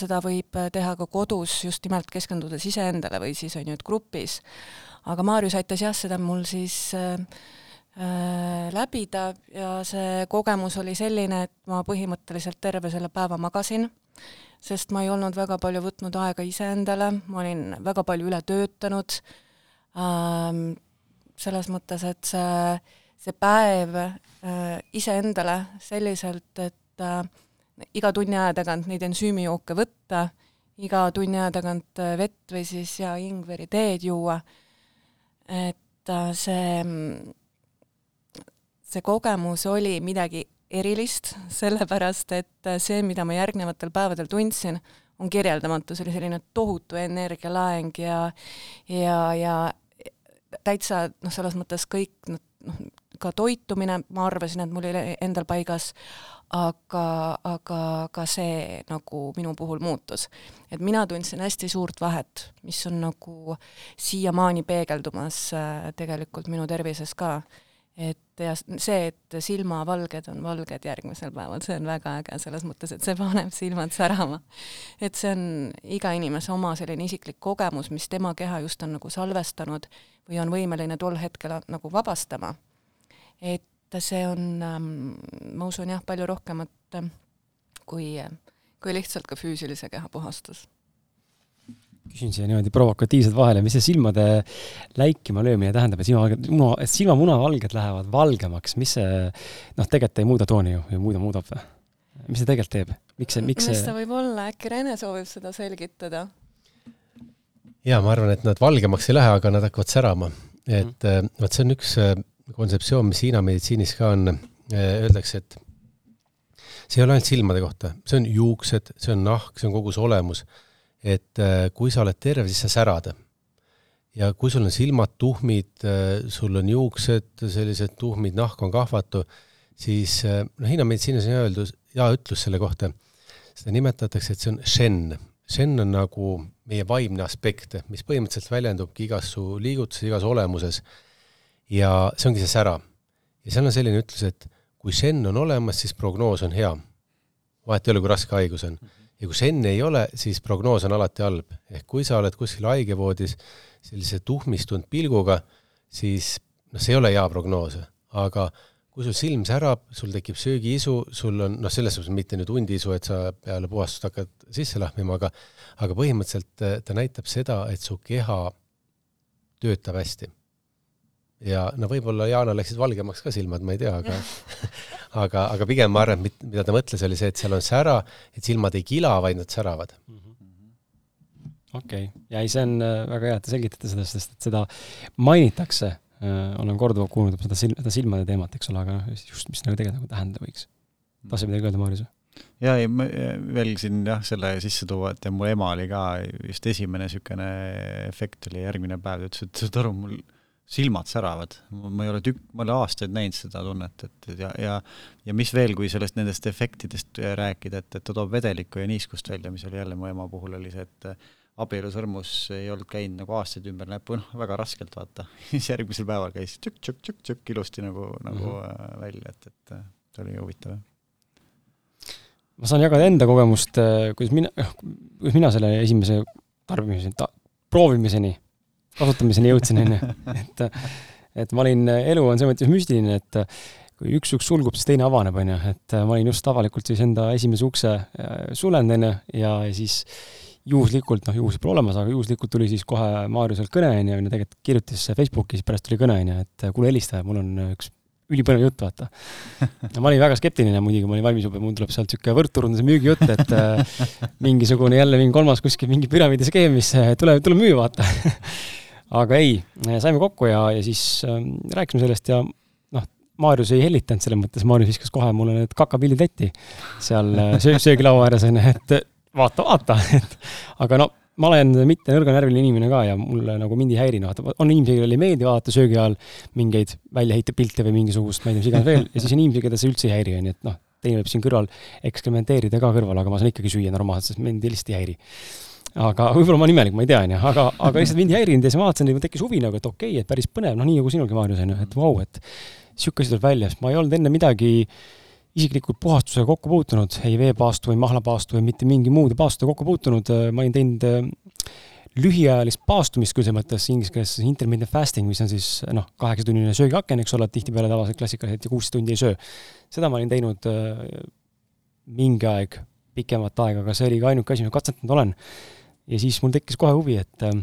seda võib teha ka kodus, just nimelt keskendudes iseendale või siis on ju, et grupis aga Maarjus aitas jah, seda mul siis äh, äh, läbida ja see kogemus oli selline, et ma põhimõtteliselt terve selle päeva magasin, sest ma ei olnud väga palju võtnud aega iseendale, ma olin väga palju üle töötanud ähm,, selles mõttes, et see, see päev äh, iseendale selliselt, et äh, iga tunni aja tagant neid ensüümijooke võtta iga tunni aja tagant vett või siis ja ingveri teed juua. Et see, see kogemus oli midagi erilist, <laughs> sellepärast et see, mida ma järgnevatel päevadel tundsin, on kirjeldamatu, see oli selline tohutu energialaeng ja ja, ja täitsa noh, selles mõttes kõik noh, ka toitumine, ma arvasin, et mul oli endal paigas, aga, aga ka see nagu minu puhul muutus. et mina tundsin hästi suurt vahet, mis on nagu siiamaani peegeldumas äh, tegelikult minu tervises ka et ja see, et silmavalged on valged järgmisel päeval, see on väga äge selles mõttes, et see paneb silmad särama. et see on iga inimese oma selline isiklik kogemus, mis tema keha just on nagu salvestanud või on võimeline tol hetkel nagu vabastama. Et see on, ähm, ma usun jah, palju rohkemat kui, kui lihtsalt ka füüsilise keha puhastus küsin siia niimoodi provokatiivselt vahele, mis see silmade läikima löömine tähendab, et silmavalged, muna, silmamunavalged lähevad valgemaks, mis see, noh, tegelikult ei muuda tooni ju, või muuda muudab või? mis see tegelikult teeb, miks see, miks see? mis ta võib olla, äkki Rene soovib seda selgitada? jaa, ma arvan, et nad valgemaks ei lähe, aga nad hakkavad särama. et mm. vot see on üks äh, kontseptsioon, mis Hiina meditsiinis ka on, äh, öeldakse, et see ei ole ainult silmade kohta, see on juuksed, see on nahk, see on kogu see olemus et äh, kui sa oled terve, siis sa särad. ja kui sul on silmad tuhmid, äh, sul on juuksed sellised tuhmid, nahk on kahvatu, siis noh, Hiina meditsiinis on hea öeldus, hea ütlus selle kohta, seda nimetatakse, et see on shen. Shen on nagu meie vaimne aspekt, mis põhimõtteliselt väljendubki igas su liigutuses, igas olemuses. Ja see ongi see sära. ja seal on selline ütlus, et kui shen on olemas, siis prognoos on hea. vahet ei ole, kui raske haigus on ja kui senne ei ole, siis prognoos on alati halb. ehk kui sa oled kuskil haigevoodis sellise tuhmistunud pilguga, siis noh, see ei ole hea prognoos, aga kui sul silm särab, sul tekib söögiisu, sul on noh, selles suhtes mitte nüüd hundiisu, et sa peale puhastust hakkad sisse lahmima, aga aga põhimõtteliselt äh, ta näitab seda, et su keha töötab hästi ja no võib-olla Jaanal läksid valgemaks ka silmad, ma ei tea, aga <laughs> aga, aga pigem ma arvan, et mida ta mõtles, oli see, et seal on sära, et silmad ei kila, vaid nad säravad. -hmm. okei ja ei, see on äh, väga hea, et te selgitate seda, sest et seda mainitakse äh,, olen korduvalt kuulnud seda silm, seda silmade teemat, eks ole, aga noh, just, mis nagu tegelikult nagu tähendada võiks. tahtsid midagi öelda, Maarjus? ja ei, ma veel siin jah, selle sisse tuua, et ja mu ema oli ka just esimene niisugune efekt oli järgmine päev, ta ütles, et saad aru, mul silmad säravad, ma ei ole tükk, ma olen aastaid näinud seda tunnet, et ja, ja ja mis veel, kui sellest nendest efektidest rääkida, et, et ta toob vedelikku ja niiskust välja, mis oli jälle mu ema puhul oli see, et abielusõrmus ei olnud käinud nagu aastaid ümber näppu, noh, väga raskelt vaata <laughs> siis järgmisel päeval käis tšükk-tšükk-tšükk-tšükk ilusti nagu, nagu mm -hmm. välja, et, et see oli huvitav. ma saan jagada enda kogemust, kuidas mina, kuidas mina selle esimese tarbimiseni ta,, proovimiseni kasutamiseni jõudsin, on ju. et, et ma olin, elu on selles mõttes müstiline, et kui üks uks sulgub, siis teine avaneb, on ju, et ma olin just avalikult siis enda esimese ukse äh, sulenud, on ju, ja siis juhuslikult, noh, juhuslikult pole olemas, aga juhuslikult tuli siis kohe Maarjuselt kõne, on ju, on ju, tegelikult kirjutas Facebookis, pärast tuli kõne, on ju, et kuule, helista, mul on üks ülipõnev jutt, vaata. ma olin väga skeptiline muidugi, ma olin valmis juba, mul tuleb sealt niisugune võrdturunduse müügijutt, et äh, mingisugune jälle mingi kolmas kuskil mingi püramiidi skeem, mis äh, tuleb, tuleb müüa, vaata aga ei, saime kokku ja, ja siis äh, rääkisime sellest ja noh, Maarjus ei hellitanud selles mõttes, Maarjus viskas kohe mulle need kakapillid letti seal äh, söö, söögilaua ääres onju, et vaata, vaata, et aga no ma olen mitte nõrganärviline inimene ka ja mulle nagu mind ei häiri, noh, on inimesi, kellele ei meeldi vaadata söögi ajal mingeid väljaheitepilte või mingisugust, ma ei tea, mis iganes veel, ja siis on inimesi, keda see üldse ei häiri, onju, et noh, teine võib siin kõrval eksperimenteerida ka kõrval, aga ma saan ikkagi süüa normaalselt, sest mind lihtsalt ei häiri. Aga võib-olla ma olen imelik, ma ei tea, onju, aga, aga lihtsalt mind ei häirinud ja siis ma vaatasin, et tekkis huvi nagu, et okei okay,, et päris põnev, noh, nii nagu sinulgi, Maarjus, onju, et vau, et sihuke asi tuleb välja, sest ma ei olnud enne midagi isiklikult puhastusega kokku puutunud, ei veepaastu või mahlapaastu või mitte mingi muude paastudega kokku puutunud, ma olin teinud äh, lühiajalist paastumist küll selles mõttes inglise keeles intermittent fasting, mis on siis noh, kaheksatunnine söögiaken, eks ole, tihtipeale tavaliselt klassikaliselt ja kuusteist tundi ei söö. seda ma olin teinud äh, mingi aeg, pikemat aega, aga see oli ka ainuke asi, mida katsetanud olen ja siis mul tekkis kohe huvi, et äh,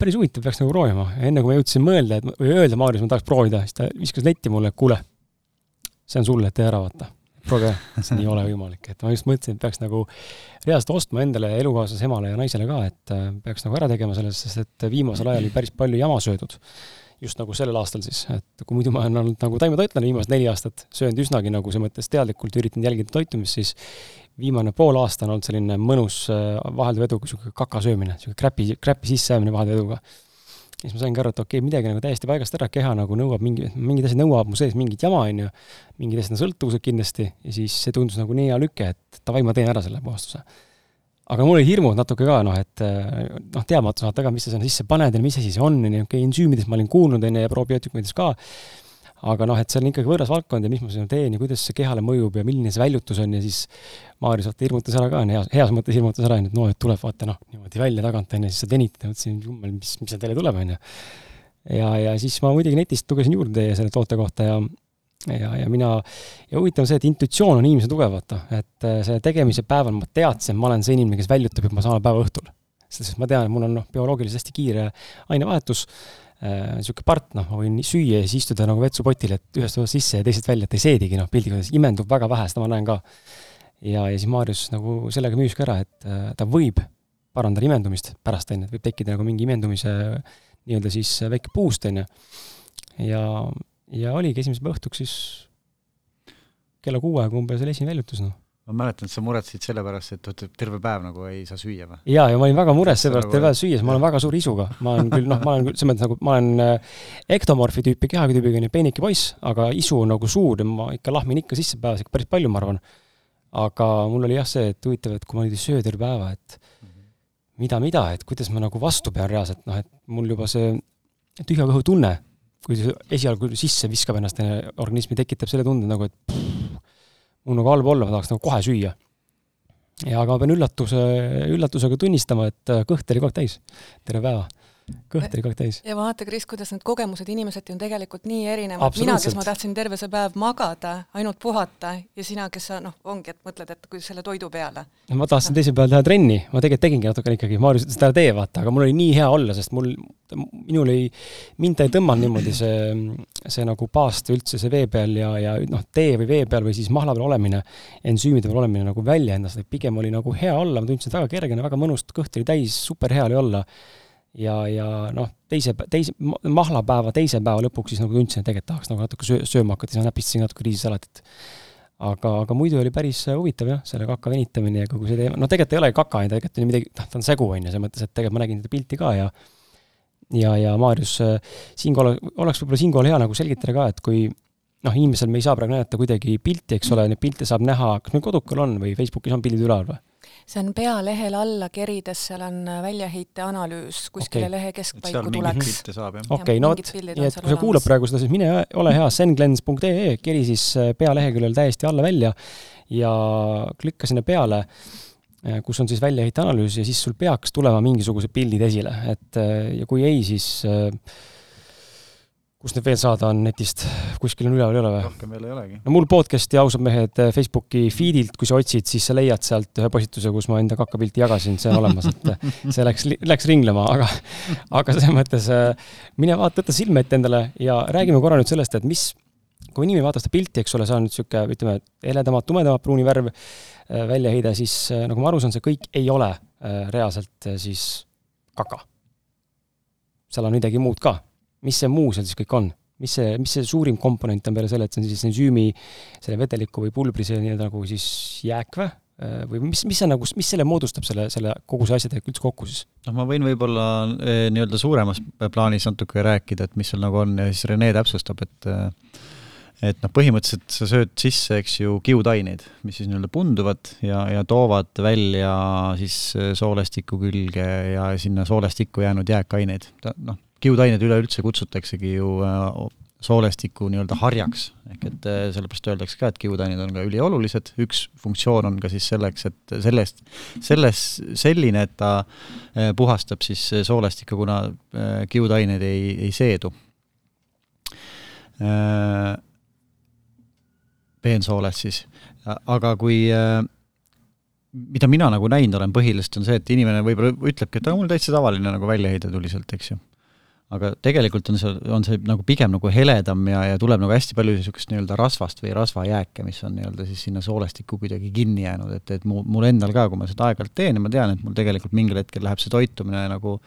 päris huvitav, peaks nagu proovima. enne kui ma jõudsin mõelda, et või öelda Maarjus, ma tahaks proovida, siis ta viskas netti mulle, et kuule, see on sulle, tee ära, vaata. proovige, see ei ole võimalik, et ma just mõtlesin, et peaks nagu reaalselt ostma endale elukaaslase emale ja naisele ka, et äh, peaks nagu ära tegema sellest, sest et viimasel ajal oli päris palju jama söödud. just nagu sellel aastal siis, et kui muidu ma olen olnud nagu taimetoitlane viimased neli aastat, söönud üsnagi nagu selles mõttes teadlikult, üritanud jälgida toitumist, siis viimane pool aasta on olnud selline mõnus äh, vahelduv edu, niisugune kaka söömine, niisugune kräpi, kräpi sisseajamine vahelduv eduga siis ma saingi aru, et okei okay,, midagi nagu täiesti paigast ära, keha nagu nõuab mingi, mingid asjad nõuavad mu sees mingit jama, on ju, mingid asjad on sõltuvused kindlasti, ja siis see tundus nagu nii hea lüke, et davai, ma teen ära selle puhastuse. aga mul oli hirmud natuke ka, noh, et noh, teadmatus vaata ka, mis sa sinna sisse paned ja mis asi see on, on ju, okei, ensüümidest ma olin kuulnud, on ju, ja probiootikumidest ka, aga noh, et see on ikkagi võõras valdkond ja mis ma sinna teen ja kuidas see kehale mõjub ja milline see väljutus on ja siis Maarjas vaata hirmutas ära ka, heas, heas mõttes hirmutas ära, et no, et tuleb vaata noh, niimoodi välja tagant, on ju, siis sa tenitad mõtlesin, jummel, mis, mis seal teile tuleb, on ju. ja, ja siis ma muidugi netist lugesin juurde selle toote kohta ja ja, ja mina, ja huvitav on see, et intuitsioon on inimese tugev, vaata, et äh, selle tegemise päeval ma teadsin, ma olen see inimene, kes väljutab juba samal päeva õhtul. sest ma tean, mul on noh, bioloogiliselt hästi kiire ainevahetus niisugune äh, part, noh, ma võin süüa ja siis istuda nagu vetsupotil, et ühest otsast sisse ja teisest välja, et ei seedigi, noh, pildiga imendub väga vähe, seda ma näen ka. ja, ja siis Maarjus nagu sellega müüs ka ära, et äh, ta võib parandada imendumist pärast, on ju, et võib tekkida nagu mingi imendumise nii-öelda siis väike boost, on ju. ja, ja oligi esimese päeva õhtuks siis kella kuue aega umbes oli esimene väljutus, noh ma mäletan, et sa muretsesid selle pärast, et terve päev nagu ei saa süüa või? jaa, ja ma olin väga mures selle pärast, terve päev süües, ma olen väga suure isuga. ma olen küll, noh, ma olen küll selles mõttes nagu, ma olen äh, ektomorfi tüüpi kehaküübiga, nii peenike poiss, aga isu on nagu suur ja ma ikka lahmin ikka sisse päevas ikka päris palju, ma arvan. aga mul oli jah see, et huvitav, et kui ma nüüd ei söö terve päeva, et mida-mida, et kuidas ma nagu vastu pean reaalselt, noh, et mul juba see tühja kõhu tunne, kui see esialgu sisse viskab ennast organismi, tekitab selle tunde nagu, et pff, mul nagu halb olla, ma tahaks nagu kohe süüa. ja aga ma pean üllatuse, üllatusega tunnistama, et äh, kõht oli kogu aeg täis, terve päeva kõht oli kogu aeg täis. ja vaata, Kris, kuidas need kogemused inimeseti on tegelikult nii erinevad. mina, kes ma tahtsin terve see päev magada, ainult puhata ja sina, kes sa noh, ongi, et mõtled, et kui selle toidu peale. ma tahtsin teisel päeval teha trenni, ma tegelikult tegingi natukene ikkagi, Maarjus ütles, et ära tee, vaata, aga mul oli nii hea olla, sest mul, minul ei, mind ei tõmmanud niimoodi see, see nagu paast üldse see vee peal ja, ja noh, tee või vee peal või siis mahla peal olemine, ensüümide peal olemine nagu välja endast, et pigem oli nagu hea olla, ma tundsin, et väga kergene, väga mõnus, kõht oli täis, super hea oli olla ja, ja noh, teise, teise, mahlapäeva teise päeva lõpuks siis nagu tundsin, et tegelikult tahaks nagu natuke söö, sööma hakata, siis näpistasin natuke riisisalatit. aga, aga muidu oli päris huvitav jah, selle kaka venitamine ja kogu see teema, no tegelikult ei ole kaka, tegelikult on midagi, noh, ta on segu, on ju, selles mõttes, et tegelikult ma nägin seda pilti ka ja ja, ja Maarjus, siinkohal oleks võib-olla siinkohal hea nagu selgitada ka, et kui noh, inimesel me ei saa praegu näidata kuidagi pilti, eks ole, neid pilte saab näha, kas meil kodukal on või Facebookis on pildid üleval või? see on pealehel alla kerides, seal on äh, väljaheite analüüs, kuskile okay. lehe keskpaiku tuleks. okei no vot, nii et kui sa kuulad praegu seda, siis mine ole hea, senglens.ee, keri siis äh, pealeheküljel täiesti alla välja ja klikka sinna peale, äh, kus on siis väljaheite analüüs ja siis sul peaks tulema mingisugused pildid esile, et ja kui ei, siis äh, kus need veel saada on netist, kuskil on üleval, ei ole või? rohkem veel ei olegi. no mul podcast'i ausad mehed eh, Facebooki feed'ilt, kui sa otsid, siis sa leiad sealt ühe postituse, kus ma enda kakapilti jagasin, see on olemas, et see läks, läks ringlema, aga, aga selles mõttes mine vaata, võta silme ette endale ja räägime korra nüüd sellest, et mis, kui inimene vaatab seda pilti, eks ole, see on nüüd niisugune, ütleme, heledamalt, tumedamat pruuni värv väljaheide, siis nagu ma aru saan, see kõik ei ole reaalselt siis kaka. seal on midagi muud ka mis see muu seal siis kõik on? mis see, mis see suurim komponent on peale selle, et see on siis ensüümi, selle vedeliku või pulbri see nii-öelda nagu siis jääk või? Äh, või mis, mis see nagu, mis selle moodustab, selle, selle, kogu see asja tegelikult üldse kokku siis? noh, ma võin võib-olla nii-öelda suuremas plaanis natuke rääkida, et mis seal nagu on ja siis Rene täpsustab, et eh, et noh, põhimõtteliselt sa sööd sisse, eks ju, kiudaineid, mis siis nii-öelda punduvad ja, ja toovad välja siis soolestiku külge ja sinna soolestikku jäänud jääkaineid. noh, kiudained üleüldse kutsutaksegi ju äh, soolestiku nii-öelda harjaks, ehk et äh, sellepärast öeldakse ka, et kiudained on ka üliolulised, üks funktsioon on ka siis selleks, et sellest, selles selline, et ta äh, puhastab siis soolestikku, kuna kiudained ei, ei seedu. Peensooled siis, aga kui mida mina nagu näinud olen põhiliselt, on see, et inimene võib-olla ütlebki, et mul täitsa tavaline nagu väljaheide tuli sealt, eks ju. Aga tegelikult on see, on see nagu pigem nagu heledam ja, ja tuleb nagu hästi palju niisugust nii-öelda rasvast või rasvajääke, mis on nii-öelda siis sinna soolestikku kuidagi kinni jäänud, et, et mu, mul endal ka, kui ma seda aeg-ajalt teen ja ma tean, et mul tegelikult mingil hetkel läheb see toitumine nagu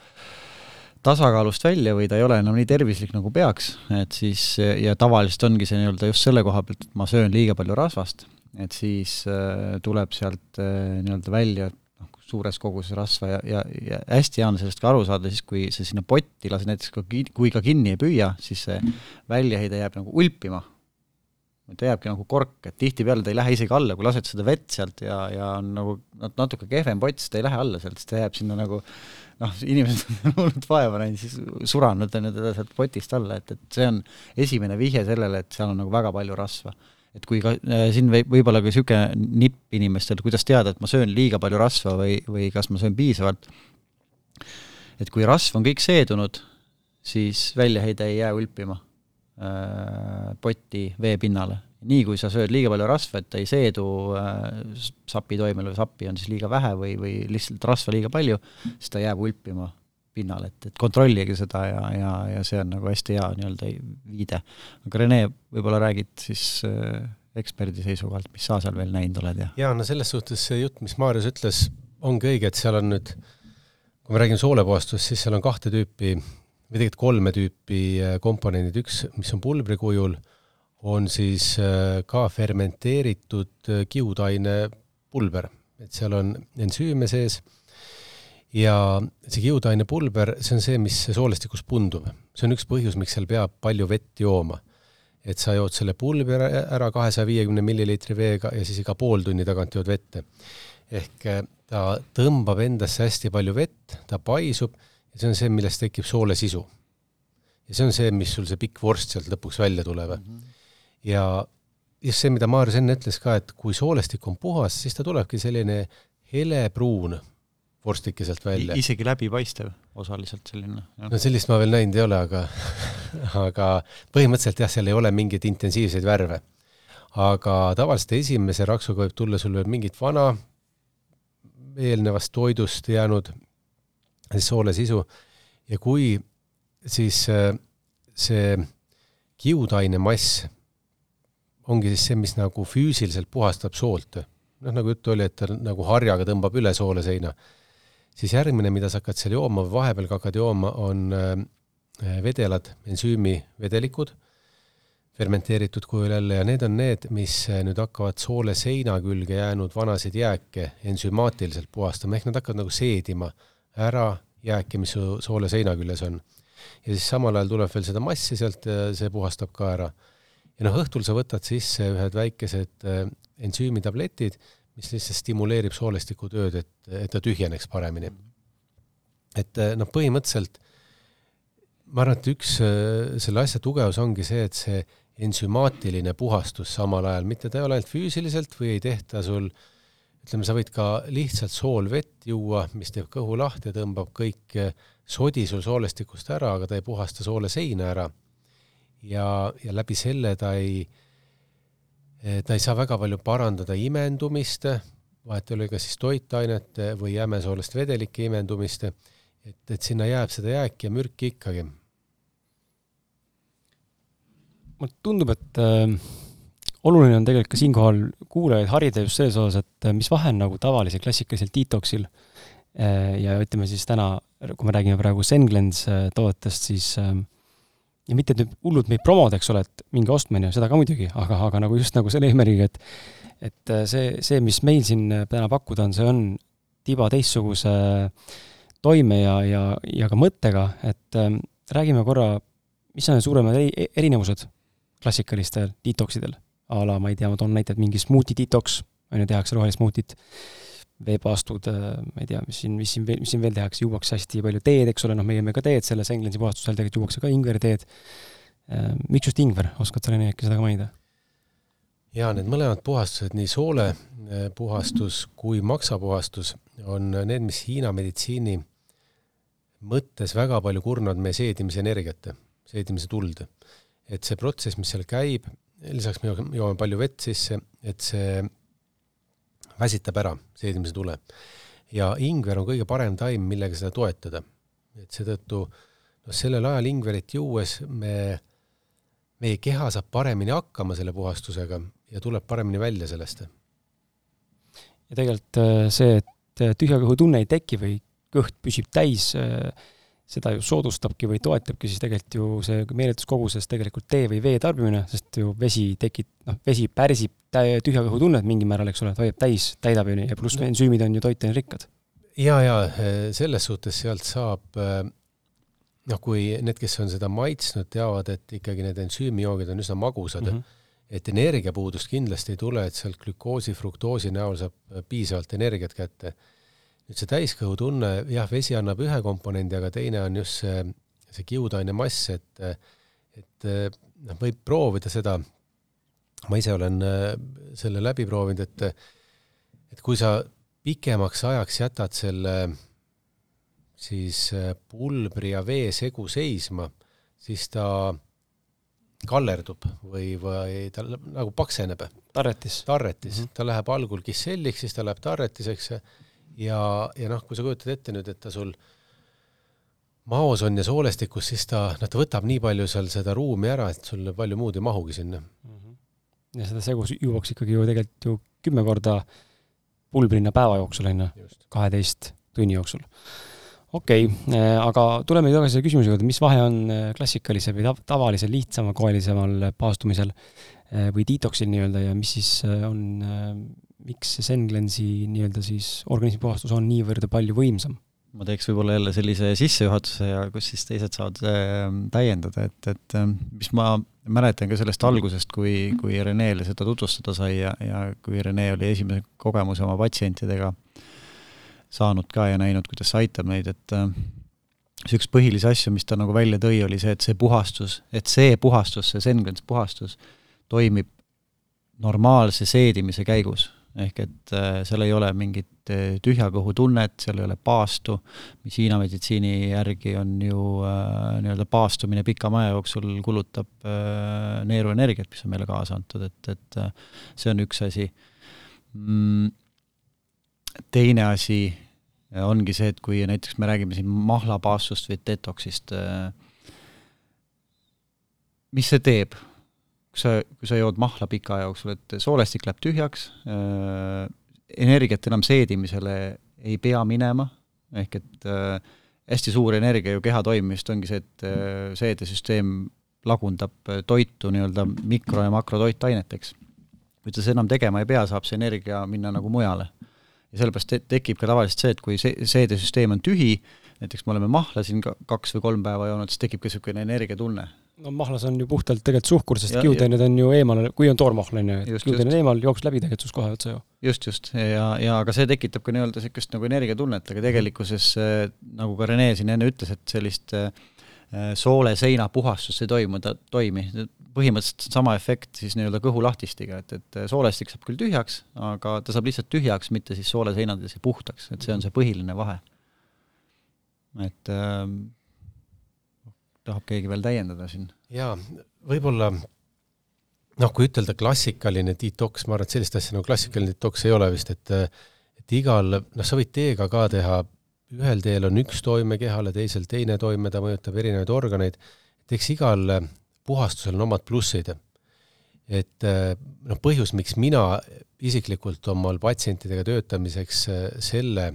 tasakaalust välja või ta ei ole enam nii tervislik, nagu peaks, et siis ja tavaliselt ongi see nii-öelda just selle koha pealt, et ma söön liiga palju rasvast, et siis äh, tuleb sealt äh, nii-öelda välja suures koguses rasva ja, ja, ja hästi hea on sellest ka aru saada siis, kui sa sinna potti lased näiteks kui ka kinni ei püüa, siis see väljaheide jääb nagu ulpima. ta jääbki nagu kork, et tihtipeale ta ei lähe isegi alla, kui lased seda vett sealt ja, ja on nagu natuke kehvem pott, siis ta ei lähe alla sealt, siis ta jääb sinna nagu noh, inimesed <laughs> on hullult vaeva näinud, siis suranud on teda sealt potist alla, et, et see on esimene vihje sellele, et seal on nagu väga palju rasva et kui ka äh, siin võib, võib-olla ka niisugune nipp inimestel, kuidas teada, et ma söön liiga palju rasva või, või kas ma söön piisavalt, et kui rasv on kõik seedunud, siis väljaheide ei jää ulpima äh, poti veepinnale. Nii kui sa sööd liiga palju rasva, et ta ei seedu äh, sapi toimele või sappi on siis liiga vähe või, või lihtsalt rasva liiga palju, siis ta jääb ulpima pinnal, et, et kontrollige seda ja, ja, ja see on nagu hästi hea nii-öelda viide. aga Rene, võib-olla räägid siis äh, eksperdi seisukohalt, mis sa seal veel näinud oled ja? jaa, no selles suhtes see jutt, mis Maarjas ütles, ongi õige, et seal on nüüd, kui me räägime soolepuhastust, siis seal on kahte tüüpi või tegelikult kolme tüüpi äh, komponendid, üks, mis on pulbri kujul, on siis äh, ka fermenteeritud äh, kiudaine pulber, et seal on ensüüme sees ja see kiudainepulber, see on see, mis soolestikus pundub. see on üks põhjus, miks seal peab palju vett jooma. et sa jood selle pulbri ära kahesaja viiekümne milliliitri veega ja siis iga pool tunni tagant jood vette. ehk eh, ta tõmbab endasse hästi palju vett, ta paisub ja see on see, millest tekib soole sisu. ja see on see, mis sul see pikk vorst sealt lõpuks välja tuleb mm. -hmm. Ja just see, mida Maarjas enne ütles ka, et kui soolestik on puhas, siis ta tulebki selline helepruun vorstike sealt välja. isegi läbipaistev osaliselt selline. no sellist ma veel näinud ei ole, aga <laughs> aga põhimõtteliselt jah, seal ei ole mingeid intensiivseid värve. aga tavaliselt esimese raksuga võib tulla sul veel mingit vana eelnevast toidust jäänud soole sisu ja kui siis äh, see kiudaine mass ongi siis see, mis nagu füüsiliselt puhastab soolt, noh, nagu juttu oli, et ta nagu harjaga tõmbab üle sooleseina siis järgmine, mida sa hakkad seal jooma või vahepeal ka hakkad jooma, on äh, vedelad, ensüümivedelikud, fermenteeritud kujul jälle ja need on need, mis äh, nüüd hakkavad soole seina külge jäänud vanasid jääke ensümaatiliselt puhastama, ehk nad hakkavad nagu seedima ära jääke, mis su soole seina küljes on. ja siis samal ajal tuleb veel seda massi sealt ja see puhastab ka ära. Ja noh, õhtul sa võtad sisse ühed väikesed äh, ensüümitabletid mis lihtsalt stimuleerib soolestiku tööd, et, et ta tühjeneks paremini. et eh, noh, põhimõtteliselt ma arvan, et üks eh, selle asja tugevus ongi see, et see ensümaatiline puhastus samal ajal, mitte ta ei ole ainult füüsiliselt või ei tehta sul ütleme, sa võid ka lihtsalt soolvett juua, mis teeb kõhu lahti ja tõmbab kõik sodi sul soolestikust ära, aga ta ei puhasta soole seina ära. Ja, ja läbi selle ta ei ta ei saa väga palju parandada imendumist, vahet ei ole kas siis toitainete või jämesoolest vedelike imendumist, et, et sinna jääb seda jääki ja mürki ikkagi. mulle tundub, et äh, oluline on tegelikult ka siinkohal kuulajaid harida just selles osas, et äh, mis vahe on nagu tavalisel klassikalisel detoxil äh, ja ütleme siis täna, kui me räägime praegu Senglens äh, toodetest, siis äh, ja mitte nüüd hullult meid promoda, eks ole, et minge ostma, on ju, seda ka muidugi, aga, aga nagu just nagu selle eesmärgiga, et et äh, see, see, mis meil siin äh, täna pakkuda on, see on tiba teistsuguse toime ja, ja, ja ka mõttega, et äh, räägime korra, mis on suuremad eri, erinevused klassikalistel detoxidel, a la ma ei tea, ma toon näite, et mingi smuuti detox, on ju, tehakse rohelist smuutit, veepaastud, äh, ma ei tea, mis siin, mis siin mis siin veel tehakse, juuakse hästi palju teed, eks ole, noh, meie jõime ka teed selles Englandsi puhastusel, tegelikult juuakse ka ingveriteed. Äh, miks just ingver, oskad sa, Rene, äkki seda ka mainida? jaa, need mõlemad puhastused, nii soole äh, puhastus kui maksapuhastus, on need, mis Hiina meditsiini mõttes väga palju kurnavad meie seedimise energiat, seedimise tuld. et see protsess, mis seal käib, lisaks me joome palju vett sisse, et see väsitab ära seedimise tule. ja ingver on kõige parem taim, millega seda toetada. et seetõttu noh, sellel ajal Ingverit juues me, meie keha saab paremini hakkama selle puhastusega ja tuleb paremini välja sellest. ja tegelikult äh, see, et äh, tühja kõhu tunne ei teki või kõht püsib täis, äh, seda ju soodustabki või toetabki siis tegelikult ju see meeletus koguses tegelikult tee või vee tarbimine, sest ju vesi tekib, noh, vesi pärsib tühja kõhu tunnet mingil määral, eks ole, ta hoiab täis, täidab ju nii ja pluss ensüümid on ju toitainerikkad. ja, ja selles suhtes sealt saab noh, kui need, kes on seda maitsnud, teavad, et ikkagi need ensüümijoogid on üsna magusad mm, -hmm. et energiapuudust kindlasti ei tule, et sealt glükoosi, fruktoosi näol saab piisavalt energiat kätte. Nüüd see täiskõhutunne, jah, vesi annab ühe komponendi, aga teine on just see, see kiudaine mass, et et noh, võib proovida seda, ma ise olen selle läbi proovinud, et et kui sa pikemaks ajaks jätad selle siis äh, pulbri ja vee segu seisma, siis ta kallerdub või, või ta nagu pakseneb. tarretis. tarretis mm, -hmm. ta läheb algul kisselliks, siis ta läheb tarretiseks ja, ja noh, kui sa kujutad ette nüüd, et ta sul maos on ja soolestikus, siis ta, noh, ta võtab nii palju seal seda ruumi ära, et sul palju muud ei mahugi sinna mm. -hmm. ja seda segu juuakse ikkagi ju tegelikult ju kümme korda pulbrina päeva jooksul, on ju, kaheteist tunni jooksul okei okay,, äh, aga tuleme tagasi selle küsimuse juurde, mis vahe on äh, klassikalise või tavalise lihtsama koelisemal paastumisel äh, või detoxil nii-öelda ja mis siis on, miks see Senglensi nii-öelda siis organismi puhastus on niivõrd palju võimsam? ma teeks võib-olla jälle sellise sissejuhatuse ja kus siis teised saavad täiendada, et, et mis ma mäletan ka sellest algusest, kui, kui Renele seda tutvustada sai ja, ja kui Rene oli esimese kogemuse oma patsientidega äh, saanud ka ja näinud, kuidas see aitab neid, et äh, see üks põhilisi asju, mis ta nagu välja tõi, oli see, et see puhastus, et see puhastus, see Sengrens puhastus toimib normaalse seedimise käigus. Ehk et äh, seal ei ole mingit äh, tühja kõhu tunnet, seal ei ole paastu, mis Hiina meditsiini järgi on ju äh, nii-öelda paastumine pikama aja jooksul kulutab neeruenergiat, mis on meile kaasa antud, et, et see on üks asi. Mm, teine asi ongi see, et kui näiteks me räägime siin mahlapaastust või detoksist, mis see teeb? Kui sa, kui sa jood mahla pika aja jooksul, et soolestik läheb tühjaks, äh, energiat enam seedimisele ei pea minema, ehk et äh, hästi suur energia ju keha toimimist ongi see, et seedesüsteem lagundab toitu nii-öelda mikro- ja makrotoitaineteks. kui ta seda enam tegema ei pea, saab see energia minna nagu mujale ja sellepärast te tekib ka tavaliselt see, et kui see, seedesüsteem on tühi, näiteks me oleme mahla siin kaks või kolm päeva joonud, siis tekibki niisugune energiatunne. No mahlas on ju puhtalt tegelikult suhkur, sest kiudained on ju eemal, kui on toormahl, on ju, et kiudaine on eemal, jookseb läbi tegelikult sinust kohe otsa ju. just, just, ja, ja aga see tekitab ka nii-öelda niisugust nagu energiatunnet, aga tegelikkuses nagu ka Rene siin enne ütles, et sellist äh, soole seina puhastust ei toimu, ta toimi, põhimõtteliselt sama efekt siis nii-öelda kõhulahtistiga, et, et soolestik saab küll tühjaks, aga ta saab lihtsalt tühjaks, mitte siis sooleseinades ja puhtaks, et see on see põhiline vahe. et äh, tahab keegi veel täiendada siin? jaa, võib-olla noh, kui ütelda klassikaline detoks, ma arvan, et sellist asja nagu klassikaline detoks ei ole vist, et et igal, noh, sa võid teega ka teha, ühel teel on üks toime kehale, teisel teine toime, ta mõjutab erinevaid organeid, et eks igal puhastusel on omad plussid. et noh, põhjus, miks mina isiklikult omal patsientidega töötamiseks selle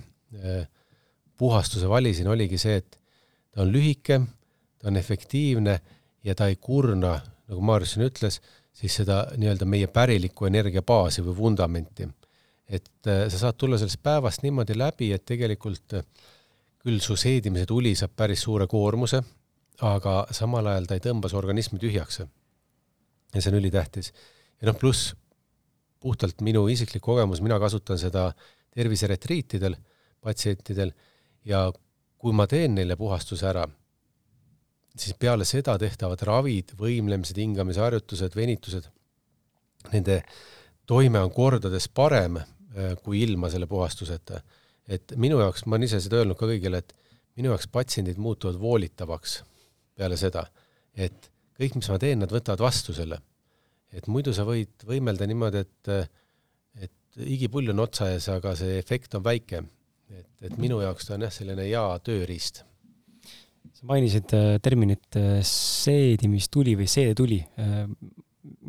puhastuse valisin, oligi see, et ta on lühike, ta on efektiivne ja ta ei kurna, nagu Maarja siin ütles, siis seda nii-öelda meie pärilikku energiabaasi või vundamenti. et sa saad tulla sellest päevast niimoodi läbi, et tegelikult küll su seedimise tuli saab päris suure koormuse, aga samal ajal ta ei tõmba su organismi tühjaks. ja see on ülitähtis. ja noh, pluss puhtalt minu isiklik kogemus, mina kasutan seda terviseretriitidel, patsientidel ja kui ma teen neile puhastuse ära, siis peale seda tehtavad ravid, võimlemised, hingamisharjutused, venitused, nende toime on kordades parem äh, kui ilma selle puhastuseta. et minu jaoks, ma olen ise seda öelnud ka kõigile, et minu jaoks patsiendid muutuvad voolitavaks peale seda, et kõik, mis ma teen, nad võtavad vastu selle. et muidu sa võid võimelda niimoodi, et, et igipull on otsa ees, aga see efekt on väike. et, et minu jaoks ta on jah, selline hea tööriist sa mainisid äh, terminit äh, seedimistuli või seedetuli.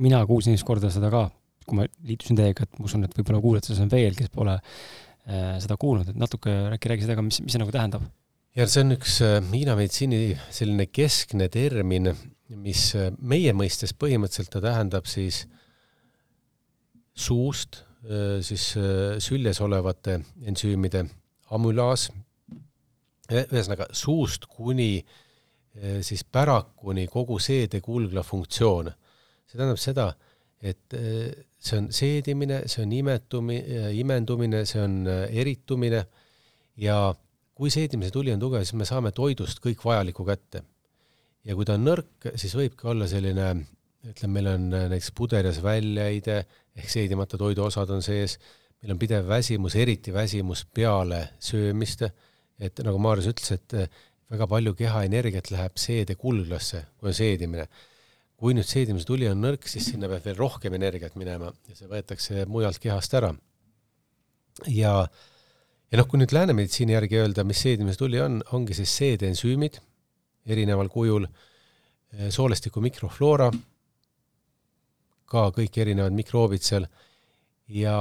mina kuulsin esimest korda seda ka, kui ma liitusin teiega, et ma usun, et võib-olla kuulajates on veel, kes pole seda kuulnud, et natuke äkki räägi seda ka, mis, mis see nagu tähendab? ja see on üks Hiina meditsiini selline keskne termin, mis meie mõistes põhimõtteliselt ta tähendab siis suust siis süljes olevate ensüümide amülaas, ühesõnaga suust kuni eh, siis pärakuni kogu seedekulgla funktsioon. see tähendab seda, et eh, see on seedimine, see on imetumi-, imendumine, see on eh, eritumine ja kui seedimise tuli on tugev, siis me saame toidust kõik vajalikku kätte. ja kui ta on nõrk, siis võibki olla selline, ütleme, meil on näiteks puderjas väljaheide ehk seedimata toiduosad on sees, meil on pidev väsimus, eriti väsimus peale söömist, et nagu Maarjas ütles, et eh, väga palju keha energiat läheb seedekulglasse, kui on seedimine. kui nüüd seedimise tuli on nõrk, siis sinna peab veel rohkem energiat minema ja see võetakse mujalt kehast ära. ja, ja noh, kui nüüd lääne meditsiini järgi öelda, mis seedimise tuli on, ongi siis seedeensüümid erineval kujul, eh, soolestiku mikrofloora, ka kõik erinevad mikroobid seal ja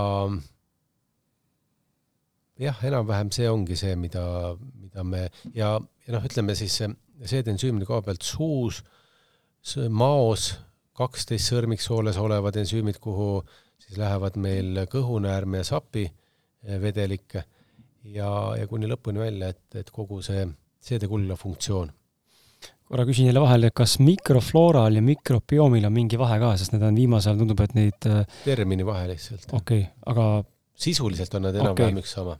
jah, enam-vähem see ongi see, mida, mida me ja, ja noh, ütleme siis seedensüümide koha pealt suus, maos kaksteist sõrmiksooles olevad ensüümid, kuhu siis lähevad meil kõhunäärme ja sapi eh, vedelik ja, ja kuni lõpuni välja, et, et kogu see seedekulla funktsioon. korra küsin jälle vahele, kas mikroflooral ja mikrobioomil on mingi vahe ka, sest need on viimasel ajal tundub, et neid eh, termini vahe lihtsalt. okei okay,, aga sisuliselt on nad enam-vähem okay. üks sama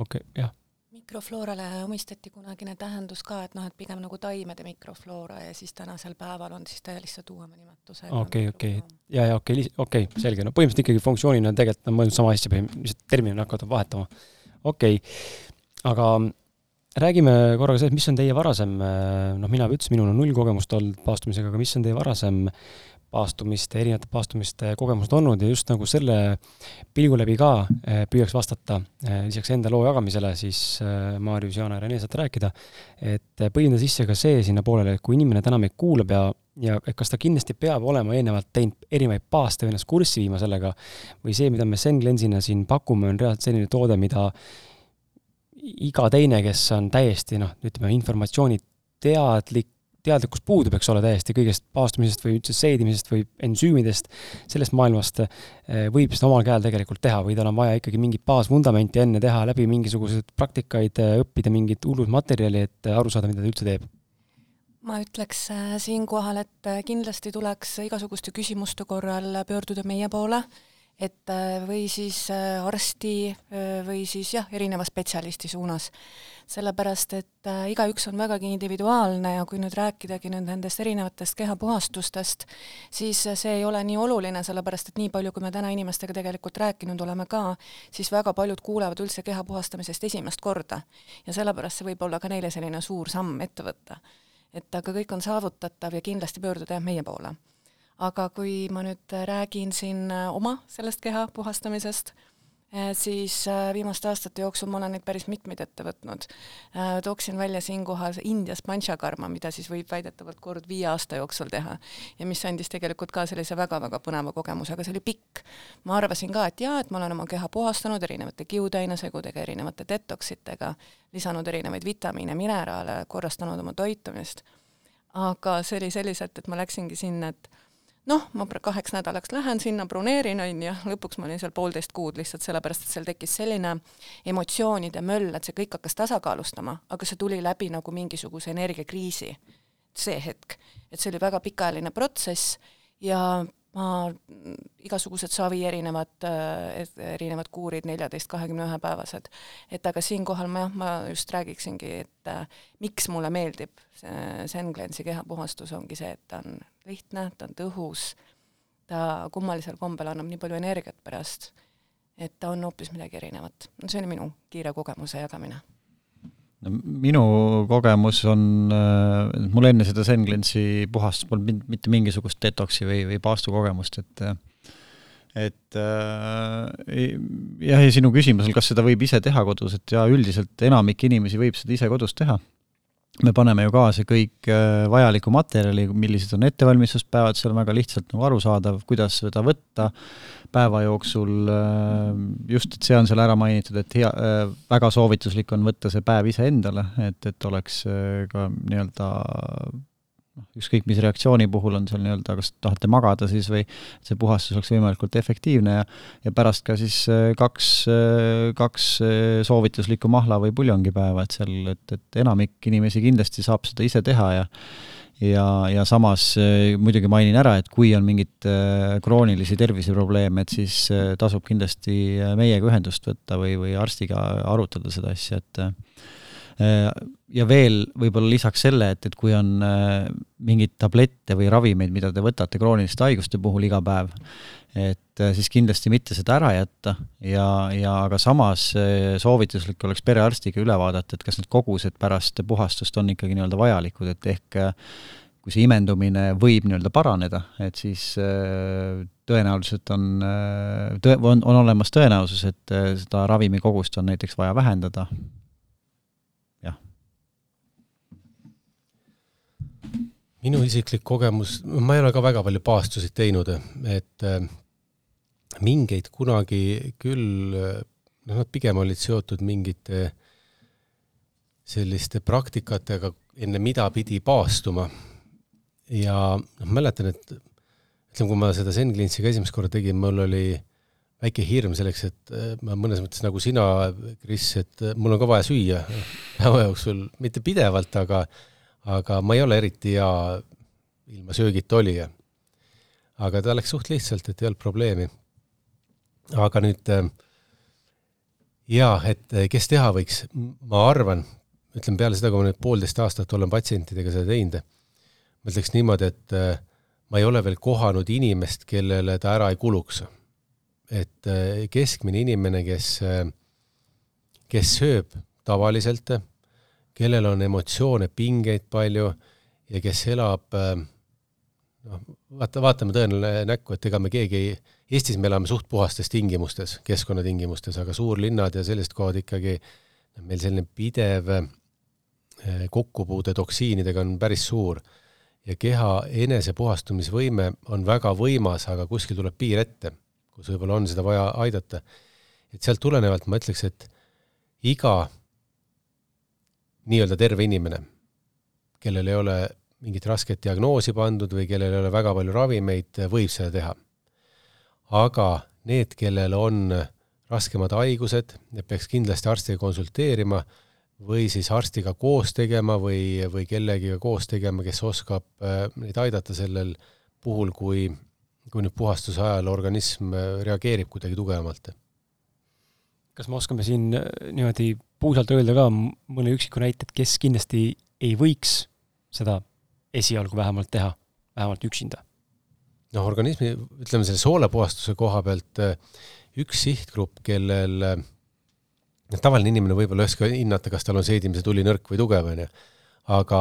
okei okay,, jah. mikrofloorale omistati kunagine tähendus ka, et noh, et pigem nagu taimede mikrofloora ja siis tänasel päeval on siis ta lihtsalt uuema nimetusega. okei, okei, ja, ja okei okay,, okei okay,, selge, no põhimõtteliselt ikkagi funktsioonina tegelikult on mõeldud sama asja, lihtsalt termin on hakatud vahetama. okei okay., aga räägime korraga sellest, mis on teie varasem, noh, mina juba ütlesin, minul on null kogemust olnud paastumisega, aga mis on teie varasem paastumiste, erinevate paastumiste kogemused olnud ja just nagu selle pilgu läbi ka eh, püüaks vastata, eh, lisaks enda loo jagamisele, siis eh, Maarjus, Jaana ja Rene saate rääkida, et põhjenda sisse ka see sinna poolele, et kui inimene täna meid kuulab ja, ja et kas ta kindlasti peab olema eelnevalt teinud erinevaid paaste või ennast kurssi viima sellega, või see, mida me Senglensina siin pakume, on reaalselt selline toode, mida iga teine, kes on täiesti noh, ütleme informatsiooni teadlik teadlikkus puudub, eks ole, täiesti kõigest paastumisest või üldse seedimisest või ensüümidest, sellest maailmast eh, võib seda omal käel tegelikult teha või tal on vaja ikkagi mingit baasvundamenti enne teha, läbi mingisuguseid praktikaid, eh, õppida mingit hullut materjali, et aru saada, mida ta üldse teeb? ma ütleks eh, siinkohal, et kindlasti tuleks igasuguste küsimuste korral pöörduda meie poole et äh, või siis äh, arsti äh, või siis jah, erineva spetsialisti suunas. sellepärast, et igaüks on vägagi individuaalne ja kui nüüd rääkidagi nüüd nendest erinevatest kehapuhastustest, siis see ei ole nii oluline, sellepärast et nii palju, kui me täna inimestega tegelikult rääkinud oleme ka, siis väga paljud kuulevad üldse keha puhastamisest esimest korda. ja sellepärast see võib olla ka neile selline suur samm ette võtta. et aga kõik on saavutatav ja kindlasti pöörduda jah meie poole aga kui ma nüüd räägin siin äh, oma sellest keha puhastamisest, äh, siis äh, viimaste aastate jooksul ma olen neid päris mitmeid ette võtnud. tooksin välja siinkohal Indias panchakarma, mida siis võib väidetavalt kord viie aasta jooksul teha ja mis andis tegelikult ka sellise väga-väga põneva kogemuse, aga see oli pikk. ma arvasin ka, et jaa, et ma olen oma keha puhastanud erinevate kiudainesegudega, erinevate detoksitega, lisanud erinevaid vitamiine, mineraale, korrastanud oma toitumist, aga see oli selliselt, et ma läksingi sinna, et noh, ma kaheks nädalaks lähen sinna, broneerin, on ju, lõpuks ma olin seal poolteist kuud lihtsalt sellepärast, et seal tekkis selline emotsioonide möll, et see kõik hakkas tasakaalustama, aga see tuli läbi nagu mingisuguse energiakriisi, see hetk. et see oli väga pikaajaline protsess ja ma, igasugused savi erinevad, äh, erinevad kuurid, neljateist, kahekümne ühe päevased. et aga siinkohal ma jah, ma just räägiksingi, et äh, miks mulle meeldib see Senglensi kehapuhastus, ongi see, et ta on lihtne, ta on tõhus, ta kummalisel kombel annab nii palju energiat pärast, et ta on hoopis midagi erinevat. see oli minu kiire kogemuse jagamine no minu kogemus on, äh, mul enne seda Senglensi puhastust polnud mitte mingisugust detoksi või, või paastukogemust, et et äh, jah, ja sinu küsimusel, kas seda võib ise teha kodus, et jaa, üldiselt enamik inimesi võib seda ise kodus teha. me paneme ju kaasa kõik äh, vajaliku materjali, millised on ettevalmistuspäevad, see on väga lihtsalt nagu arusaadav, kuidas seda võtta päeva jooksul, äh, just, et see on seal ära mainitud, et hea, äh, väga soovituslik on võtta see päev iseendale, et, et oleks ka nii-öelda noh, ükskõik mis reaktsiooni puhul on seal nii-öelda, kas tahate magada siis või see puhastus oleks võimalikult efektiivne ja ja pärast ka siis äh, kaks, äh, kaks äh, soovituslikku mahla- või puljongipäeva, et seal, et, et enamik inimesi kindlasti saab seda ise teha ja ja, ja samas muidugi mainin ära, et kui on mingeid kroonilisi terviseprobleeme, et siis tasub kindlasti meiega ühendust võtta või, või arstiga arutada seda asja, et ja veel võib-olla lisaks selle, et, et kui on mingeid tablette või ravimeid, mida te võtate krooniliste haiguste puhul iga päev, et äh, siis kindlasti mitte seda ära jätta. Ja, ja aga samas soovituslik oleks perearstiga üle vaadata, et kas need kogused pärast puhastust on ikkagi nii-öelda vajalikud, et ehk kui see imendumine võib nii-öelda paraneda, et siis tõenäoliselt on, on, on olemas tõenäosus, et seda ravimikogust on näiteks vaja vähendada minu isiklik kogemus, ma ei ole ka väga palju paastusid teinud, et äh, mingeid kunagi küll, noh, nad pigem olid seotud mingite selliste praktikatega, enne mida pidi paastuma. ja noh, mäletan, et ütleme, kui ma seda Zen Cleansiga esimest korda tegin, mul oli väike hirm selleks, et äh, ma mõnes mõttes nagu sina, Kris, et äh, mul on ka vaja süüa päeva jooksul, mitte pidevalt, aga aga ma ei ole eriti hea ilma söögita olija. aga ta läks suht lihtsalt, et ei olnud probleemi. aga nüüd äh, jaa, et äh, kes teha võiks, ma arvan, ütlen peale seda, kui ma nüüd poolteist aastat olen patsientidega seda teinud, ma ütleks niimoodi, et äh, ma ei ole veel kohanud inimest, kellele ta ära ei kuluks. et keskmine inimene, kes, kes sööb tavaliselt, kellel on emotsioone, pingeid palju ja kes elab noh, vaata, vaatame tõele näkku, et ega me keegi ei, Eestis me elame suht puhastes tingimustes, keskkonnatingimustes, aga suurlinnad ja sellised kohad ikkagi, noh, meil selline pidev eh, kokkupuude toksiinidega on päris suur ja keha enesepuhastumisvõime on väga võimas, aga kuskil tuleb piir ette, kus võib-olla on seda vaja aidata. et sealt tulenevalt ma ütleks, et iga nii-öelda terve inimene, kellel ei ole mingit rasket diagnoosi pandud või kellel ei ole väga palju ravimeid, võib seda teha. aga need, kellel on raskemad haigused, need peaks kindlasti arstiga konsulteerima või siis arstiga koos tegema või, või kellegiga koos tegema, kes oskab äh, neid aidata sellel puhul, kui, kui nüüd puhastuse ajal organism äh, reageerib kuidagi tugevamalt. kas me oskame siin äh, niimoodi puusalt öelda ka mõne üksiku näite, et kes kindlasti ei võiks seda esialgu vähemalt teha, vähemalt üksinda? noh, organismi, ütleme selle soolepuhastuse koha pealt üks sihtgrupp, kellel noh, tavaline inimene võib-olla ei oska hinnata, kas tal on seedimise tuli nõrk või tugev, on ju, aga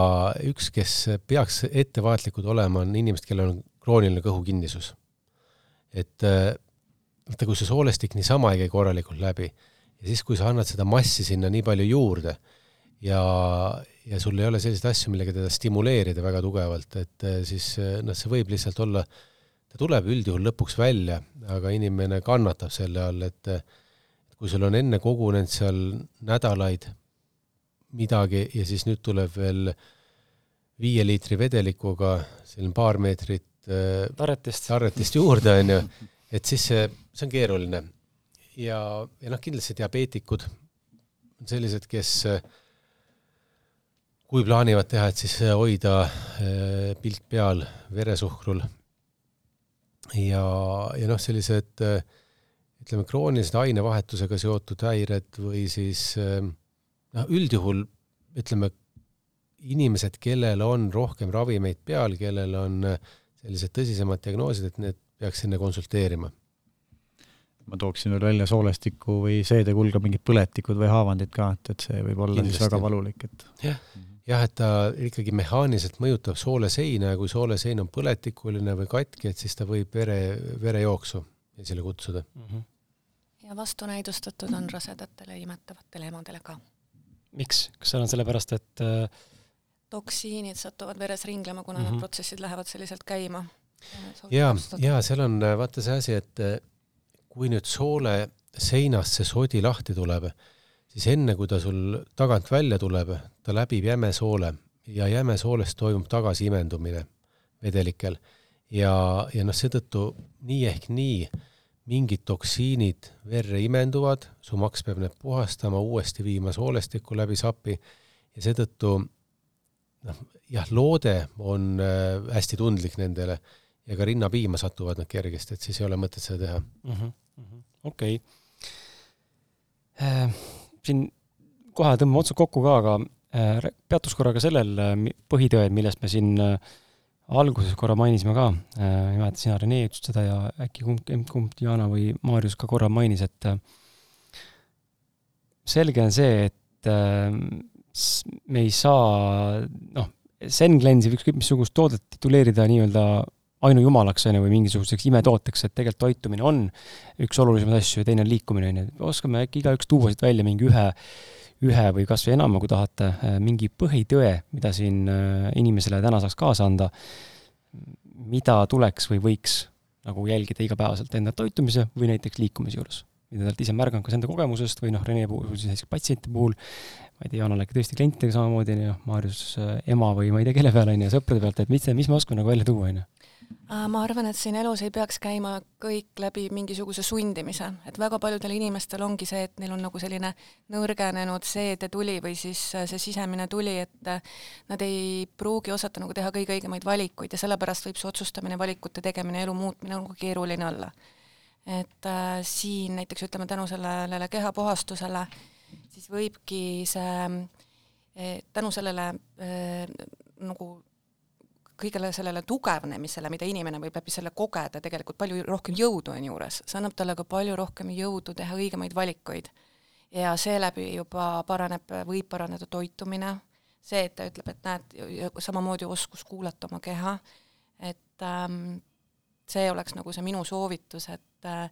üks, kes peaks ettevaatlikud olema, on inimesed, kellel on krooniline kõhukinnisus. et vaata, kui see soolestik niisama ei käi korralikult läbi ja siis, kui sa annad seda massi sinna nii palju juurde ja, ja sul ei ole selliseid asju, millega teda stimuleerida väga tugevalt, et eh, siis eh, noh, see võib lihtsalt olla, ta tuleb üldjuhul lõpuks välja, aga inimene kannatab selle all, et kui sul on enne kogunenud seal nädalaid midagi ja siis nüüd tuleb veel viie liitri vedelikuga selline paar meetrit eh, tarretist, tarretist juurde, on ju, et siis see, see on keeruline ja, ja noh, kindlasti diabeetikud on sellised, kes kui plaanivad teha, et siis hoida eh, pilt peal veresuhkrul. Ja, ja noh, sellised ütleme, kroonilised ainevahetusega seotud häired või siis eh, noh, üldjuhul ütleme, inimesed, kellel on rohkem ravimeid peal, kellel on sellised tõsisemad diagnoosid, et need peaks enne konsulteerima ma tooksin veel välja soolestiku või seedekulga mingid põletikud või haavandid ka, et, et see võib olla Kindlasti. siis väga valulik, et jah, jah, et ta ikkagi mehaaniliselt mõjutab sooleseina ja kui soolesein on põletikuline või katki, et siis ta võib vere, verejooksu esile kutsuda mm. -hmm. ja vastunäidustatud on rasedatele ja imetavatele emadele ka. miks, kas see on sellepärast, et äh, toksiinid satuvad veres ringlema, kuna mm -hmm. need protsessid lähevad selliselt käima. ja, ja seal on vaata see asi, et kui nüüd soole seinast see sodi lahti tuleb, siis enne, kui ta sul tagant välja tuleb, ta läbib jämesoole ja jämesoolest toimub tagasiimendumine vedelikel. Ja, ja noh, seetõttu nii ehk nii mingid toksiinid verre imenduvad, su maks peab need puhastama, uuesti viima soolestikku läbi sapi ja seetõttu noh, jah, loode on äh, hästi tundlik nendele ja ka rinnapiima satuvad nad kergesti, et siis ei ole mõtet seda teha mm -hmm.. okei okay. äh,. siin kohe tõmbame otsad kokku ka, aga äh, peatus korra ka sellel äh, põhitõed, millest me siin äh, alguses korra mainisime ka, äh, ei mäleta, sina, Rene, ütlesid seda ja äkki kumb, kumb, Diana või Maarjus ka korra mainis, et äh, selge on see, et äh, me ei saa noh, Senglensi või ükskõik missugust toodet tituleerida nii-öelda ainujumalaks, on ju, või mingisuguseks imetooteks, et tegelikult toitumine on üks olulisemaid asju ja teine on liikumine, on ju. oskame äkki igaüks tuua siit välja mingi ühe ühe või kas või enama, kui tahate, äh, mingi põhitõe, mida siin äh, inimesele täna saaks kaasa anda, mida tuleks või võiks nagu jälgida igapäevaselt enda toitumise või näiteks liikumise juures? mida te olete ise märganud kas enda kogemusest või noh, Rene puhul siis näiteks patsientide puhul, ma ei tea, Jaanal äkki tõesti klientidega samamoodi, on ju, Maarjus äh, ema või ma ei tea, kelle peale, on ju, sõprade pealt, et mis, mis me oskame nagu välja tuua, on ju? Äh, ma arvan, et siin elus ei peaks käima kõik läbi mingisuguse sundimise, et väga paljudel inimestel ongi see, et neil on nagu selline nõrgenenud seedetuli või siis äh, see sisemine tuli, et äh, nad ei pruugi osata nagu teha kõige õigemaid valikuid ja sellepärast võib see otsustamine, valikute tegemine, elu muutmine nagu keeruline olla. et äh, siin näiteks ütleme tänu sellele kehapuhastusele, siis võibki see tänu sellele äh, nagu kõigele sellele tugevnemisele, mida inimene võib läbi selle kogeda, tegelikult palju rohkem jõudu on juures, see annab talle ka palju rohkem jõudu teha õigemaid valikuid. ja seeläbi juba paraneb, võib paraneda toitumine, see, et ta ütleb, et näed, samamoodi oskus kuulata oma keha, et ähm, see oleks nagu see minu soovitus, et äh,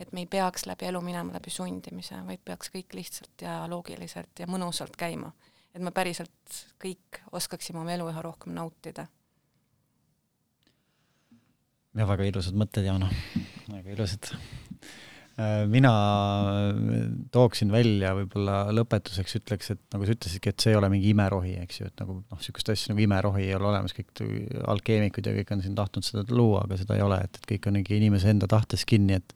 et me ei peaks läbi elu minema läbi sundimise, vaid peaks kõik lihtsalt ja loogiliselt ja mõnusalt käima. et me päriselt kõik oskaksime oma elu üha rohkem nautida ja väga ilusad mõtted, Jaana, väga ilusad. Äh, mina tooksin välja võib-olla lõpetuseks ütleks, et nagu sa ütlesidki, et see ei ole mingi imerohi, eks ju, et nagu noh, niisugust asja nagu imerohi ei ole olemas, kõik alkeemikud ja kõik on siin tahtnud seda luua, aga seda ei ole, et, et kõik on ikka inimese enda tahtes kinni, et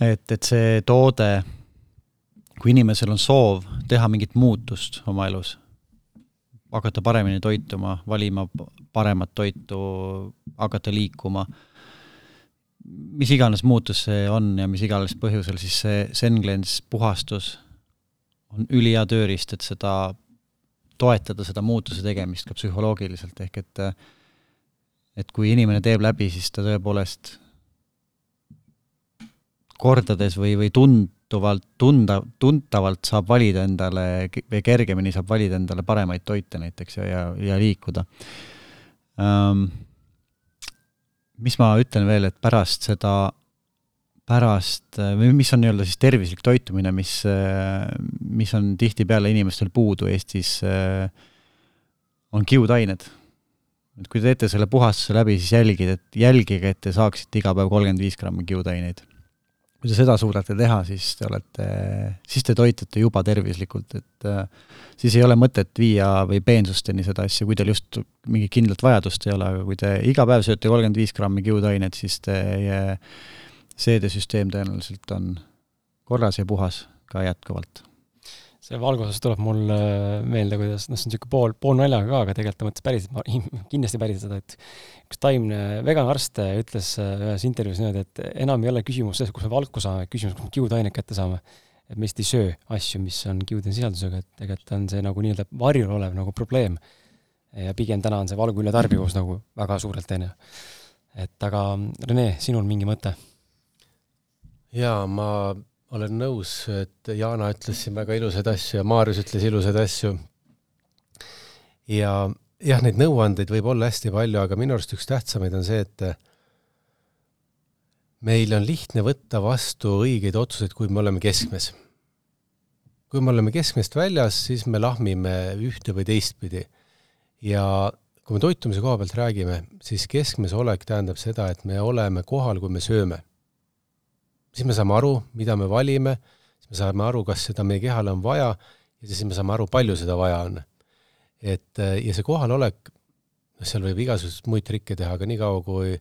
et, et see toode, kui inimesel on soov teha mingit muutust oma elus, hakata paremini toituma, valima paremat toitu, hakata liikuma, mis iganes muutus see on ja mis iganes põhjusel, siis see Senglens puhastus on ülihea tööriist, et seda, toetada seda muutuse tegemist ka psühholoogiliselt, ehk et et kui inimene teeb läbi, siis ta tõepoolest kordades või, või tunduvalt, tunda, tuntavalt saab valida endale või kergemini saab valida endale paremaid toite näiteks ja, ja, ja liikuda mis ma ütlen veel, et pärast seda, pärast, või mis on nii-öelda siis tervislik toitumine, mis, mis on tihtipeale inimestel puudu Eestis, on kiudained. et kui te teete selle puhastuse läbi, siis jälgige, et jälgige, et te saaksite iga päev kolmkümmend viis grammi kiudaineid kui te seda suudate teha, siis te olete, siis te toitute juba tervislikult, et äh, siis ei ole mõtet viia või peensusteni seda asja, kui teil just mingit kindlat vajadust ei ole, aga kui te iga päev sööte kolmkümmend viis grammi kiudainet, siis teie seedesüsteem tõenäoliselt on korras ja puhas ka jätkuvalt selle valguses tuleb mul äh, meelde, kuidas, noh, see on niisugune pool, pool naljaga ka, aga tegelikult ta mõtles päriselt, ma kindlasti päriselt seda, et üks taimne veganarst ütles äh, ühes intervjuus niimoodi, et enam ei ole küsimus selles, kus me valku saame, küsimus, kus me kiudainet kätte saame. et me lihtsalt ei söö asju, mis on kiude sisaldusega, et tegelikult on see nagu nii-öelda varjul olev nagu probleem. ja pigem täna on see valgu ületarbivus nagu väga suurelt, ju. et aga Rene, sinul mingi mõte? jaa, ma olen nõus, et Jana ütles siin väga ilusaid asju ja Maarjus ütles ilusaid asju. ja jah, neid nõuandeid võib olla hästi palju, aga minu arust üks tähtsamaid on see, et meil on lihtne võtta vastu õigeid otsuseid, kui me oleme keskmes. kui me oleme keskmest väljas, siis me lahmime ühte või teistpidi. ja kui me toitumise koha pealt räägime, siis keskmes olek tähendab seda, et me oleme kohal, kui me sööme. Siis me saame aru, mida me valime, siis me saame aru, kas seda meie kehale on vaja ja siis me saame aru, palju seda vaja on. et ja see kohalolek, noh, seal võib igasuguseid muid trikke teha, aga niikaua, kui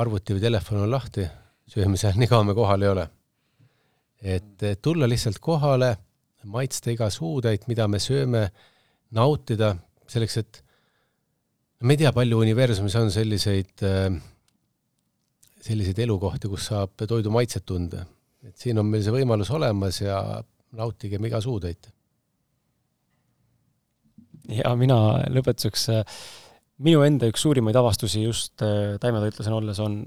arvuti või telefon on lahti, söömisel, <laughs> nii kaua me kohal ei ole. et, et tulla lihtsalt kohale maitsta iga suutäit, mida me sööme, nautida, selleks et ma ei tea, palju universumis on selliseid, äh, selliseid elukohti, kus saab toidu maitset tunda. et siin on meil see võimalus olemas ja nautigem iga suutäit. ja mina lõpetuseks, äh, minu enda üks suurimaid avastusi just äh, taimetoitlasena olles on,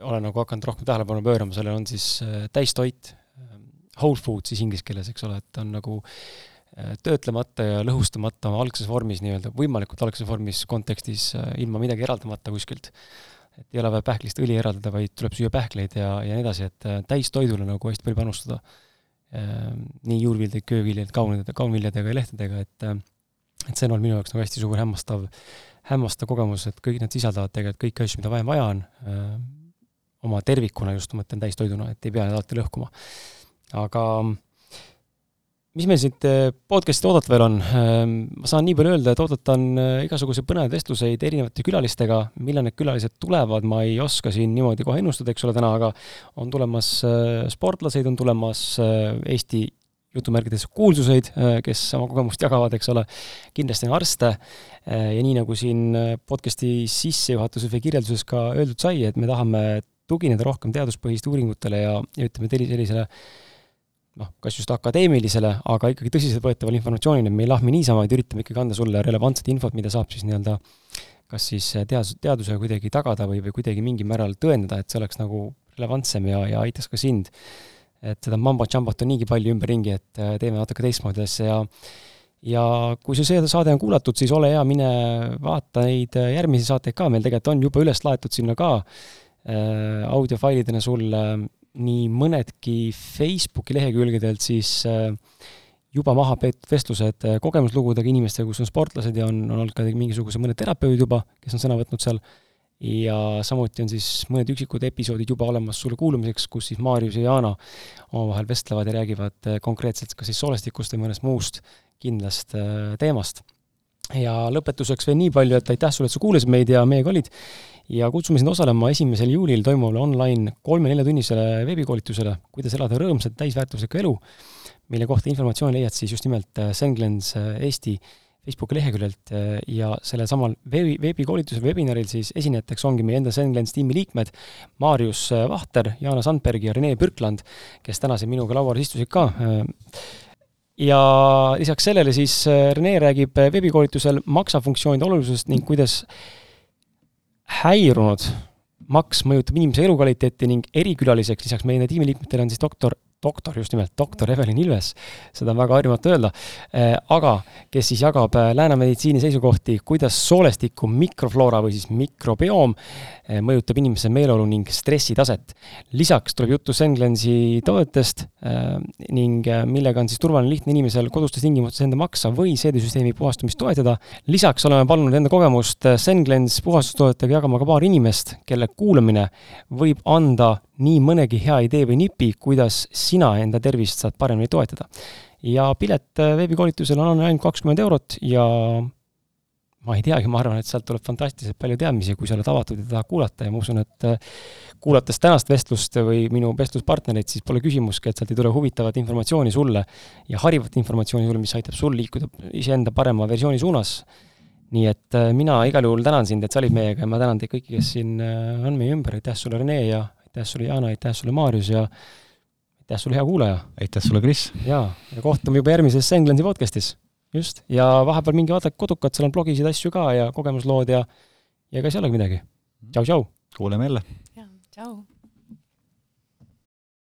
olen nagu hakanud rohkem tähelepanu pöörama, sellele on siis täistoit whole food siis inglise keeles, eks ole, et on nagu äh, töötlemata ja lõhustamata algses vormis nii-öelda, võimalikult algses vormis kontekstis, äh, ilma midagi eraldamata kuskilt. Et ei ole vaja pähklist õli eraldada, vaid tuleb süüa pähkleid ja, ja nii edasi, et äh, täistoidule nagu hästi palju panustada. nii juurviljaid, kööviljaid, kaunide, kaunviljadega ja lehtedega, et et see on olnud minu jaoks nagu hästi suur hämmastav, hämmastav kogemus, et kõik need sisaldavad tegelikult kõiki asju, mida vaja, vaja on, oma tervikuna just, ma mõtlen täistoiduna, et ei pea neid alati lõhkuma aga mis meil siit eh, podcast'ist oodata veel on? Ehm, ma saan nii palju öelda, et oodata on eh, igasuguseid põnevaid vestluseid erinevate külalistega, millal need külalised tulevad, ma ei oska siin niimoodi kohe ennustada, eks ole, täna, aga on tulemas eh, sportlaseid, on tulemas Eesti jutumärkides kuulsuseid, kes oma kogemust jagavad, eks ole, kindlasti on arste. Ja nii, nagu siin podcast'i sissejuhatuses või kirjelduses ka öeldud sai, et me tahame tugineda rohkem teaduspõhiste uuringutele ja, ja ütleme, sellisele noh, kas just akadeemilisele, aga ikkagi tõsiseltvõetavale informatsioonile, me ei lahmi niisama, vaid üritame ikkagi anda sulle relevantset infot, mida saab siis nii-öelda kas siis teadus, teadusega kuidagi tagada või, või kuidagi mingil määral tõendada, et see oleks nagu relevantsem ja, ja aitaks ka sind. et seda mambo-jambot on niigi palju ümberringi, et äh, teeme natuke teistmoodi asja ja ja kui see saade on kuulatud, siis ole hea, mine vaata neid äh, järgmisi saateid ka, meil tegelikult on juba üles laetud sinna ka äh, audiofailidena sulle nii mõnedki Facebooki lehekülgedelt siis äh, juba maha peetud vestlused äh, kogemuslugudega inimestega, kus on sportlased ja on, on olnud ka mingisuguse mõned terapeudid juba, kes on sõna võtnud seal, ja samuti on siis mõned üksikud episoodid juba olemas sulle kuulamiseks, kus siis Maarjus ja Jaana omavahel vestlevad ja räägivad äh, konkreetselt kas siis soolestikust või mõnest muust kindlast teemast. Ja lõpetuseks veel nii palju, et aitäh sulle, et sa kuulasid meid ja meiega olid. Ja kutsume sind osalema esimesel juulil toimuvale online kolme-neljatunnisele veebikoolitusele, kuidas elada rõõmsat täisväärtuslikku elu, mille kohta informatsiooni leiad siis just nimelt äh, Senglens äh, Eesti Facebooki leheküljelt äh, ja sellel samal veebi, veebikoolitusel, webinaril siis esinejateks ongi meie enda Senglens tiimi liikmed Maarjus Vahter, Jaana Sandberg ja Rene Pürkland, kes täna siin minuga laua ääres istusid ka ja lisaks sellele siis Rene räägib veebikoolitusel maksafunktsioonide olulisusest ning kuidas häirunud maks mõjutab inimese elukvaliteeti ning erikülaliseks lisaks meie tiimiliikmetele on siis doktor doktor, just nimelt, doktor Evelin Ilves, seda on väga harjumatu öelda, äh, aga kes siis jagab äh, lääne meditsiini seisukohti, kuidas soolestiku mikrofloora või siis mikrobioom äh, mõjutab inimese meeleolu ning stressitaset. lisaks tuleb juttu Senglensi toodetest ning millega on siis turvaline lihtne inimesel kodustes tingimustes enda maksa või seedesüsteemi puhastumist toetada. lisaks oleme palunud enda kogemust Senglens puhastustoodetega jagama ka paar inimest, kelle kuulamine võib anda nii mõnegi hea idee või nipi, kuidas sina enda tervist saad paremini toetada. ja pilet äh, veebikoolitusel on ainult kakskümmend eurot ja ma ei teagi, ma arvan, et sealt tuleb fantastiliselt palju teadmisi, kui sa oled avatud ja tahad kuulata ja ma usun, et äh, kuulates tänast vestlust või minu vestluspartnereid, siis pole küsimustki, et sealt ei tule huvitavat informatsiooni sulle ja harivat informatsiooni sulle, mis aitab sul liikuda iseenda parema versiooni suunas. nii et äh, mina igal juhul tänan sind, et sa olid meiega ja ma tänan teid kõiki, kes siin on meie ümber, aitäh sulle, Rene, ja aitäh sulle, Jana, aitäh sulle, Maarjus ja aitäh sulle, hea kuulaja! aitäh sulle, Kris! jaa, ja kohtume juba järgmises Senglensi podcastis. just, ja vahepeal minge vaadake Kodukat, seal on blogisid asju ka ja kogemuslood ja ja ega ei olegi midagi. tšau-tšau! kuuleme jälle! jaa, tšau!